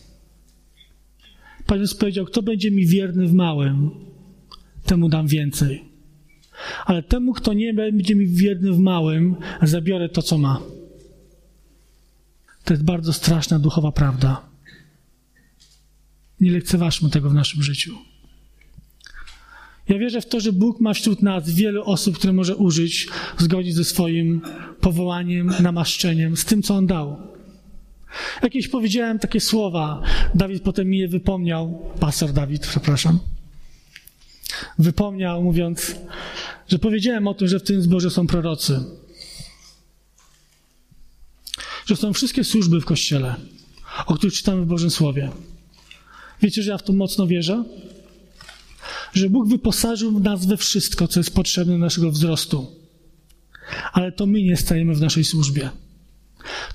Pan Jezus powiedział, kto będzie mi wierny w małym, temu dam więcej. Ale temu, kto nie będzie mi wierny w małym, zabiorę to, co ma. To jest bardzo straszna duchowa prawda. Nie lekceważmy tego w naszym życiu. Ja wierzę w to, że Bóg ma wśród nas wiele osób, które może użyć zgodnie ze swoim powołaniem, namaszczeniem, z tym, co On dał. Jakieś powiedziałem takie słowa, Dawid potem mi je wypomniał, pastor Dawid, przepraszam, wypomniał, mówiąc, że powiedziałem o tym, że w tym zborze są prorocy. Że są wszystkie służby w Kościele, o których czytamy w Bożym Słowie. Wiecie, że ja w to mocno wierzę? Że Bóg wyposażył nas we wszystko, co jest potrzebne do naszego wzrostu. Ale to my nie stajemy w naszej służbie.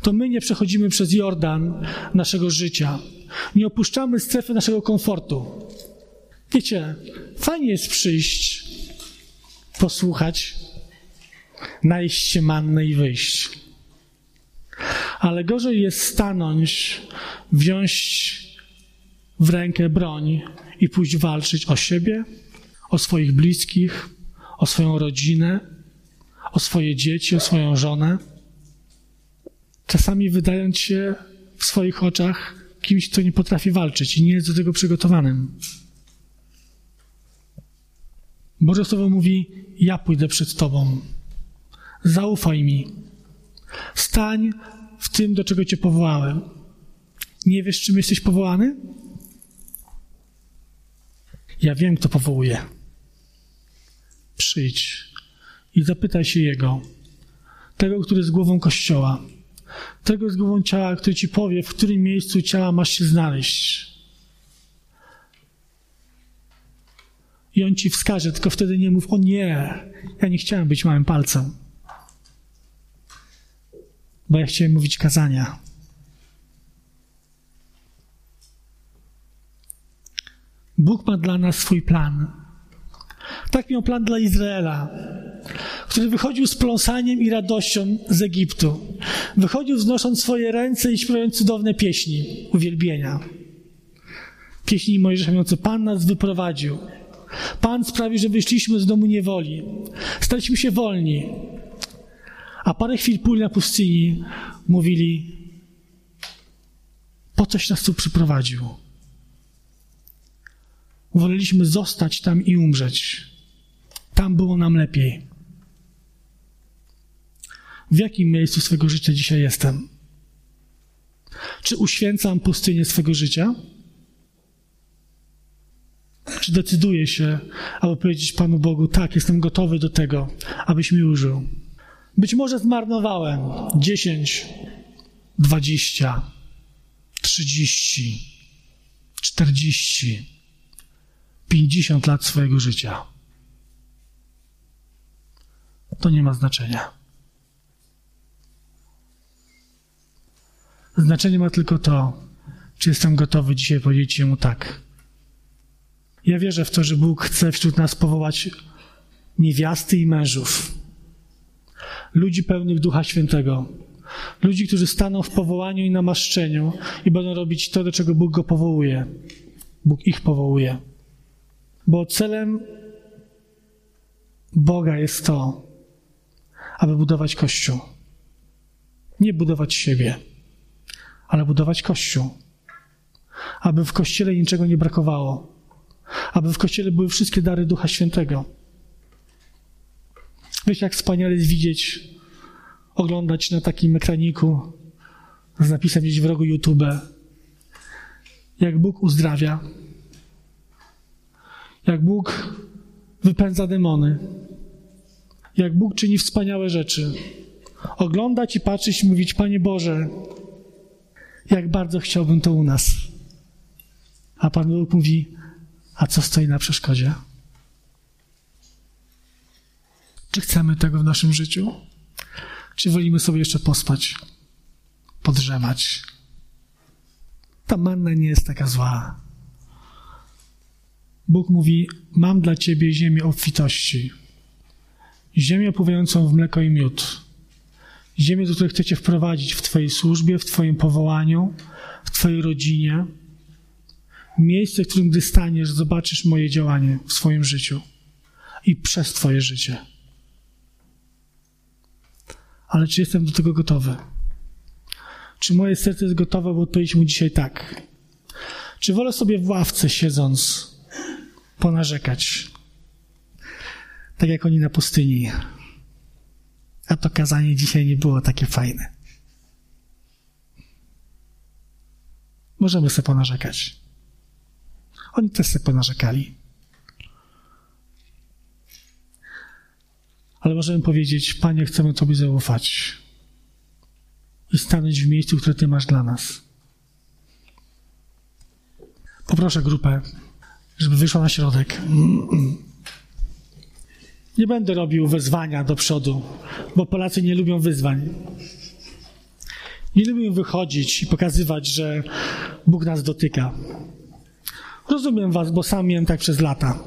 To my nie przechodzimy przez Jordan naszego życia. Nie opuszczamy strefy naszego komfortu. Wiecie, fajnie jest przyjść, posłuchać, najść się manny i wyjść. Ale gorzej jest stanąć, wziąć w rękę broń i pójść walczyć o siebie, o swoich bliskich, o swoją rodzinę, o swoje dzieci, o swoją żonę. Czasami wydając się w swoich oczach kimś, kto nie potrafi walczyć i nie jest do tego przygotowanym. Boże Słowo mówi: Ja pójdę przed Tobą. Zaufaj mi. Stań w tym, do czego Cię powołałem. Nie wiesz, czym jesteś powołany? Ja wiem, kto powołuje. Przyjdź i zapytaj się Jego, tego, który jest głową Kościoła, tego z głową ciała, który Ci powie, w którym miejscu ciała masz się znaleźć. I on Ci wskaże, tylko wtedy nie mów, o nie, ja nie chciałem być małym palcem. Bo ja chciałem mówić kazania. Bóg ma dla nas swój plan. Tak miał plan dla Izraela, który wychodził z pląsaniem i radością z Egiptu. Wychodził wznosząc swoje ręce i śpiewając cudowne pieśni uwielbienia. Pieśni Mojżesza mówiące, Pan nas wyprowadził. Pan sprawił, że wyszliśmy z domu niewoli. Staliśmy się wolni. A parę chwil później na pustyni mówili, po coś nas tu przyprowadził. Woleliśmy zostać tam i umrzeć. Tam było nam lepiej. W jakim miejscu swego życia dzisiaj jestem? Czy uświęcam pustynię swego życia? Czy decyduję się, aby powiedzieć Panu Bogu, tak, jestem gotowy do tego, abyś mi użył? Być może zmarnowałem 10, 20, 30, 40, 50 lat swojego życia. To nie ma znaczenia. Znaczenie ma tylko to, czy jestem gotowy dzisiaj powiedzieć Jemu tak. Ja wierzę w to, że Bóg chce wśród nas powołać niewiasty i mężów, ludzi pełnych Ducha Świętego, ludzi, którzy staną w powołaniu i namaszczeniu i będą robić to, do czego Bóg go powołuje. Bóg ich powołuje. Bo celem Boga jest to, aby budować Kościół. Nie budować siebie, ale budować Kościół. Aby w Kościele niczego nie brakowało. Aby w Kościele były wszystkie dary Ducha Świętego. Wiesz, jak wspaniale jest widzieć, oglądać na takim ekraniku z napisem gdzieś w rogu YouTube, jak Bóg uzdrawia, jak Bóg wypędza demony, jak Bóg czyni wspaniałe rzeczy. Oglądać i patrzeć i mówić, Panie Boże, jak bardzo chciałbym to u nas. A Pan Bóg mówi, a co stoi na przeszkodzie? Czy chcemy tego w naszym życiu? Czy wolimy sobie jeszcze pospać, podrzemać? Ta manna nie jest taka zła. Bóg mówi: Mam dla ciebie ziemię obfitości, ziemię opływającą w mleko i miód, Ziemię, do której chcecie wprowadzić w Twojej służbie, w Twoim powołaniu, w Twojej rodzinie. Miejsce, w którym gdy staniesz, zobaczysz moje działanie w swoim życiu i przez Twoje życie. Ale czy jestem do tego gotowy? Czy moje serce jest gotowe, by odpowiedzieć mu dzisiaj tak? Czy wolę sobie w ławce siedząc ponarzekać? Tak jak oni na pustyni. A to kazanie dzisiaj nie było takie fajne. Możemy sobie ponarzekać. Oni też sobie ponarzekali. Ale możemy powiedzieć, Panie, chcemy Tobie zaufać i stanąć w miejscu, które Ty masz dla nas. Poproszę grupę, żeby wyszła na środek. Nie będę robił wezwania do przodu, bo Polacy nie lubią wyzwań. Nie lubią wychodzić i pokazywać, że Bóg nas dotyka. Rozumiem Was, bo sam miałem tak przez lata.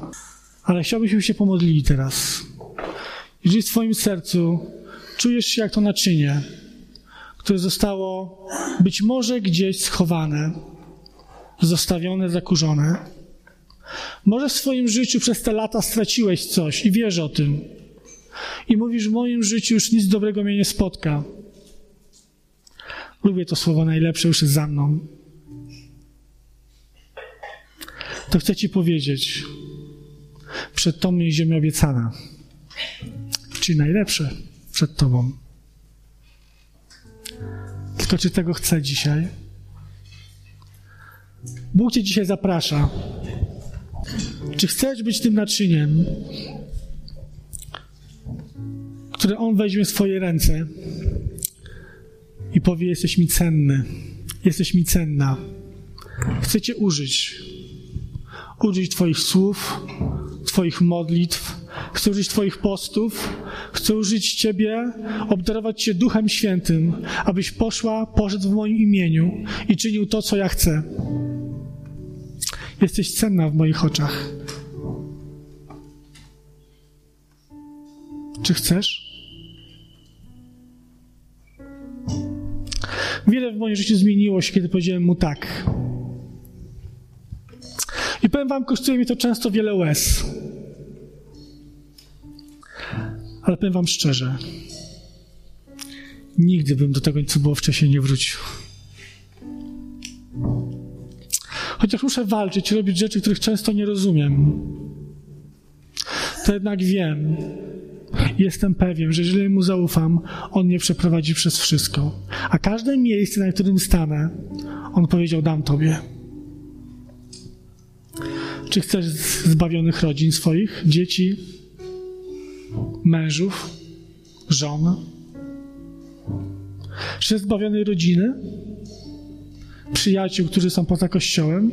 Ale chciałbyśmy się pomodlili teraz. Jeżeli w Twoim sercu czujesz się jak to naczynie, które zostało być może gdzieś schowane, zostawione, zakurzone, może w swoim życiu przez te lata straciłeś coś i wiesz o tym. I mówisz, w moim życiu już nic dobrego mnie nie spotka. Lubię to słowo najlepsze, już jest za mną. To chcę Ci powiedzieć, przed Tobą jest ziemia obiecana, czyli najlepsze przed Tobą. Tylko czy tego chcę dzisiaj? Bóg Cię dzisiaj zaprasza. Czy chcesz być tym naczyniem, które On weźmie w swoje ręce i powie: Jesteś mi cenny, jesteś mi cenna. Chcę Cię użyć. Użyć Twoich słów, Twoich modlitw, chcę użyć Twoich postów, chcę użyć Ciebie, obdarować Cię Duchem Świętym, abyś poszła, poszedł w moim imieniu i czynił to, co ja chcę. Jesteś cenna w moich oczach. Czy chcesz? Wiele w moim życiu zmieniło się, kiedy powiedziałem mu tak. I powiem wam, kosztuje mi to często wiele łez. Ale powiem wam szczerze, nigdy bym do tego, co było wcześniej, nie wrócił. Chociaż muszę walczyć, robić rzeczy, których często nie rozumiem, to jednak wiem, jestem pewien, że jeżeli mu zaufam, on mnie przeprowadzi przez wszystko. A każde miejsce, na którym stanę, on powiedział: Dam tobie. Czy chcesz zbawionych rodzin swoich, dzieci, mężów, żon? Czy zbawionej rodziny? Przyjaciół, którzy są poza kościołem?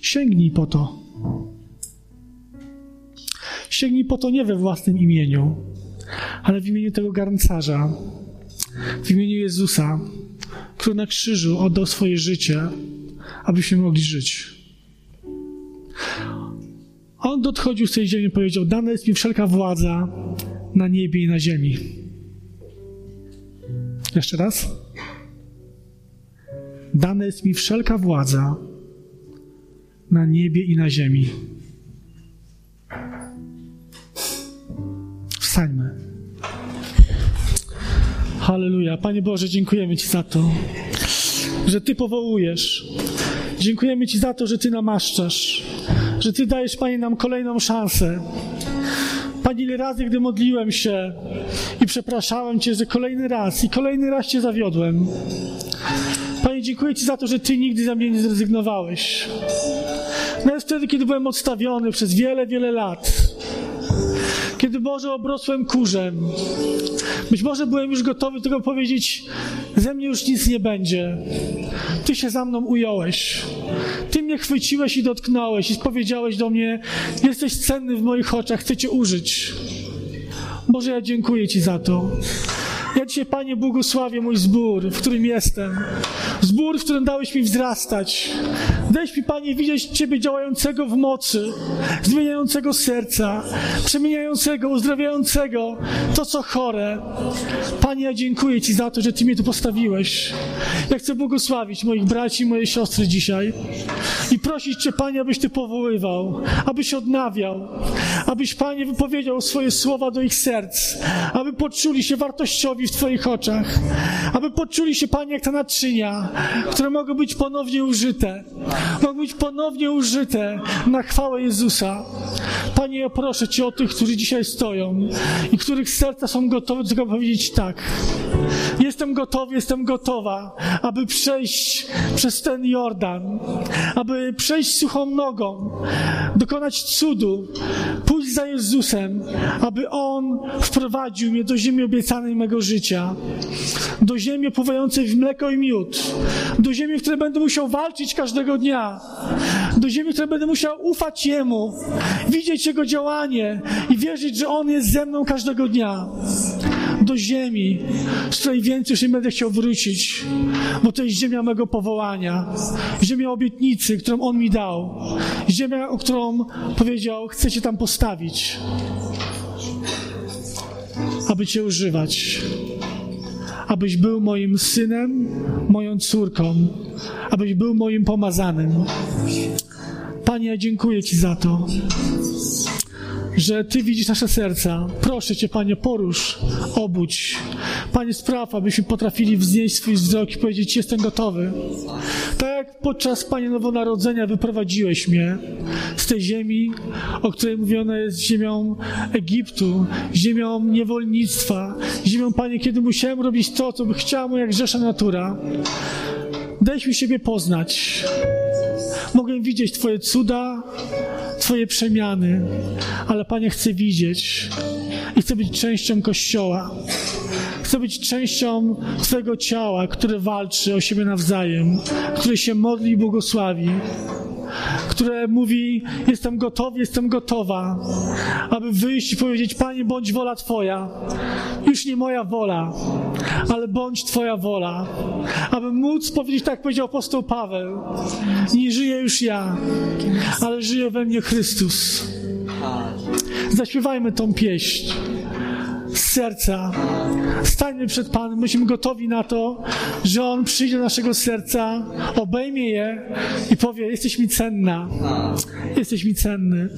Sięgnij po to. Sięgnij po to nie we własnym imieniu, ale w imieniu tego garncarza, w imieniu Jezusa, który na krzyżu oddał swoje życie, abyśmy mogli żyć. On odchodził z tej ziemi i powiedział: Dana jest mi wszelka władza na niebie i na ziemi. Jeszcze raz. Dana jest mi wszelka władza na niebie i na ziemi. Halleluja. Panie Boże, dziękujemy Ci za to, że Ty powołujesz. Dziękujemy Ci za to, że Ty namaszczasz, że Ty dajesz, Panie, nam kolejną szansę. Panie, ile razy, gdy modliłem się i przepraszałem Cię, że kolejny raz i kolejny raz Cię zawiodłem. Panie, dziękuję Ci za to, że Ty nigdy za mnie nie zrezygnowałeś. Nawet wtedy, kiedy byłem odstawiony przez wiele, wiele lat. Kiedy Boże obrosłem kurzem. Być może byłem już gotowy tego powiedzieć, ze mnie już nic nie będzie. Ty się za mną ująłeś. Ty mnie chwyciłeś i dotknąłeś i powiedziałeś do mnie, jesteś cenny w moich oczach, chcę Cię użyć. Boże, ja dziękuję Ci za to. Ja dzisiaj, Panie, błogosławię mój zbór, w którym jestem. Zbór, w którym dałeś mi wzrastać. Dałeś mi, Panie, widzieć Ciebie działającego w mocy, zmieniającego serca, przemieniającego, uzdrawiającego to, co chore. Panie, ja dziękuję Ci za to, że Ty mnie tu postawiłeś. Ja chcę błogosławić moich braci i moje siostry dzisiaj i prosić Cię, Panie, abyś Ty powoływał, abyś odnawiał, abyś, Panie, wypowiedział swoje słowa do ich serc, aby poczuli się wartościowi w Twoich oczach, aby poczuli się, Panie, jak te naczynia, które mogą być ponownie użyte, mogą być ponownie użyte na chwałę Jezusa. Panie, ja proszę Cię o tych, którzy dzisiaj stoją i których serca są gotowe tylko powiedzieć tak. Jestem gotowy, jestem gotowa, aby przejść przez ten Jordan, aby przejść suchą nogą, dokonać cudu, pójść za Jezusem, aby On wprowadził mnie do ziemi obiecanej mego życia, do ziemi pływającej w mleko i miód, do ziemi, w której będę musiał walczyć każdego dnia, do ziemi, w której będę musiał ufać Jemu, widzieć Jego działanie i wierzyć, że On jest ze mną każdego dnia do ziemi, z której więcej już nie będę chciał wrócić, bo to jest ziemia mego powołania, ziemia obietnicy, którą On mi dał, ziemia, o którą powiedział, chcę Cię tam postawić, aby Cię używać, abyś był moim synem, moją córką, abyś był moim pomazanym. Panie, ja dziękuję Ci za to że Ty widzisz nasze serca. Proszę Cię, Panie, porusz, obudź. Panie, spraw, abyśmy potrafili wznieść swój wzrok i powiedzieć, jestem gotowy. Tak jak podczas, Panie, Nowonarodzenia wyprowadziłeś mnie z tej ziemi, o której mówiono jest ziemią Egiptu, ziemią niewolnictwa, ziemią, Panie, kiedy musiałem robić to, co by chciała jak grzesza natura. Dajś mi siebie poznać. Mogę widzieć Twoje cuda, Twoje przemiany, ale Panie, chcę widzieć i chcę być częścią Kościoła. Chcę być częścią Twojego ciała, które walczy o siebie nawzajem, które się modli i błogosławi, które mówi: Jestem gotowy, jestem gotowa, aby wyjść i powiedzieć: Panie, bądź wola Twoja. Już nie moja wola, ale bądź Twoja wola. Aby móc powiedzieć, tak powiedział apostoł Paweł: Nie żyję już ja, ale żyje we mnie Chrystus. Zaśpiewajmy tą pieśń z serca. Stańmy przed Panem, myśmy gotowi na to, że On przyjdzie do naszego serca, obejmie je i powie: Jesteś mi cenna, jesteś mi cenny.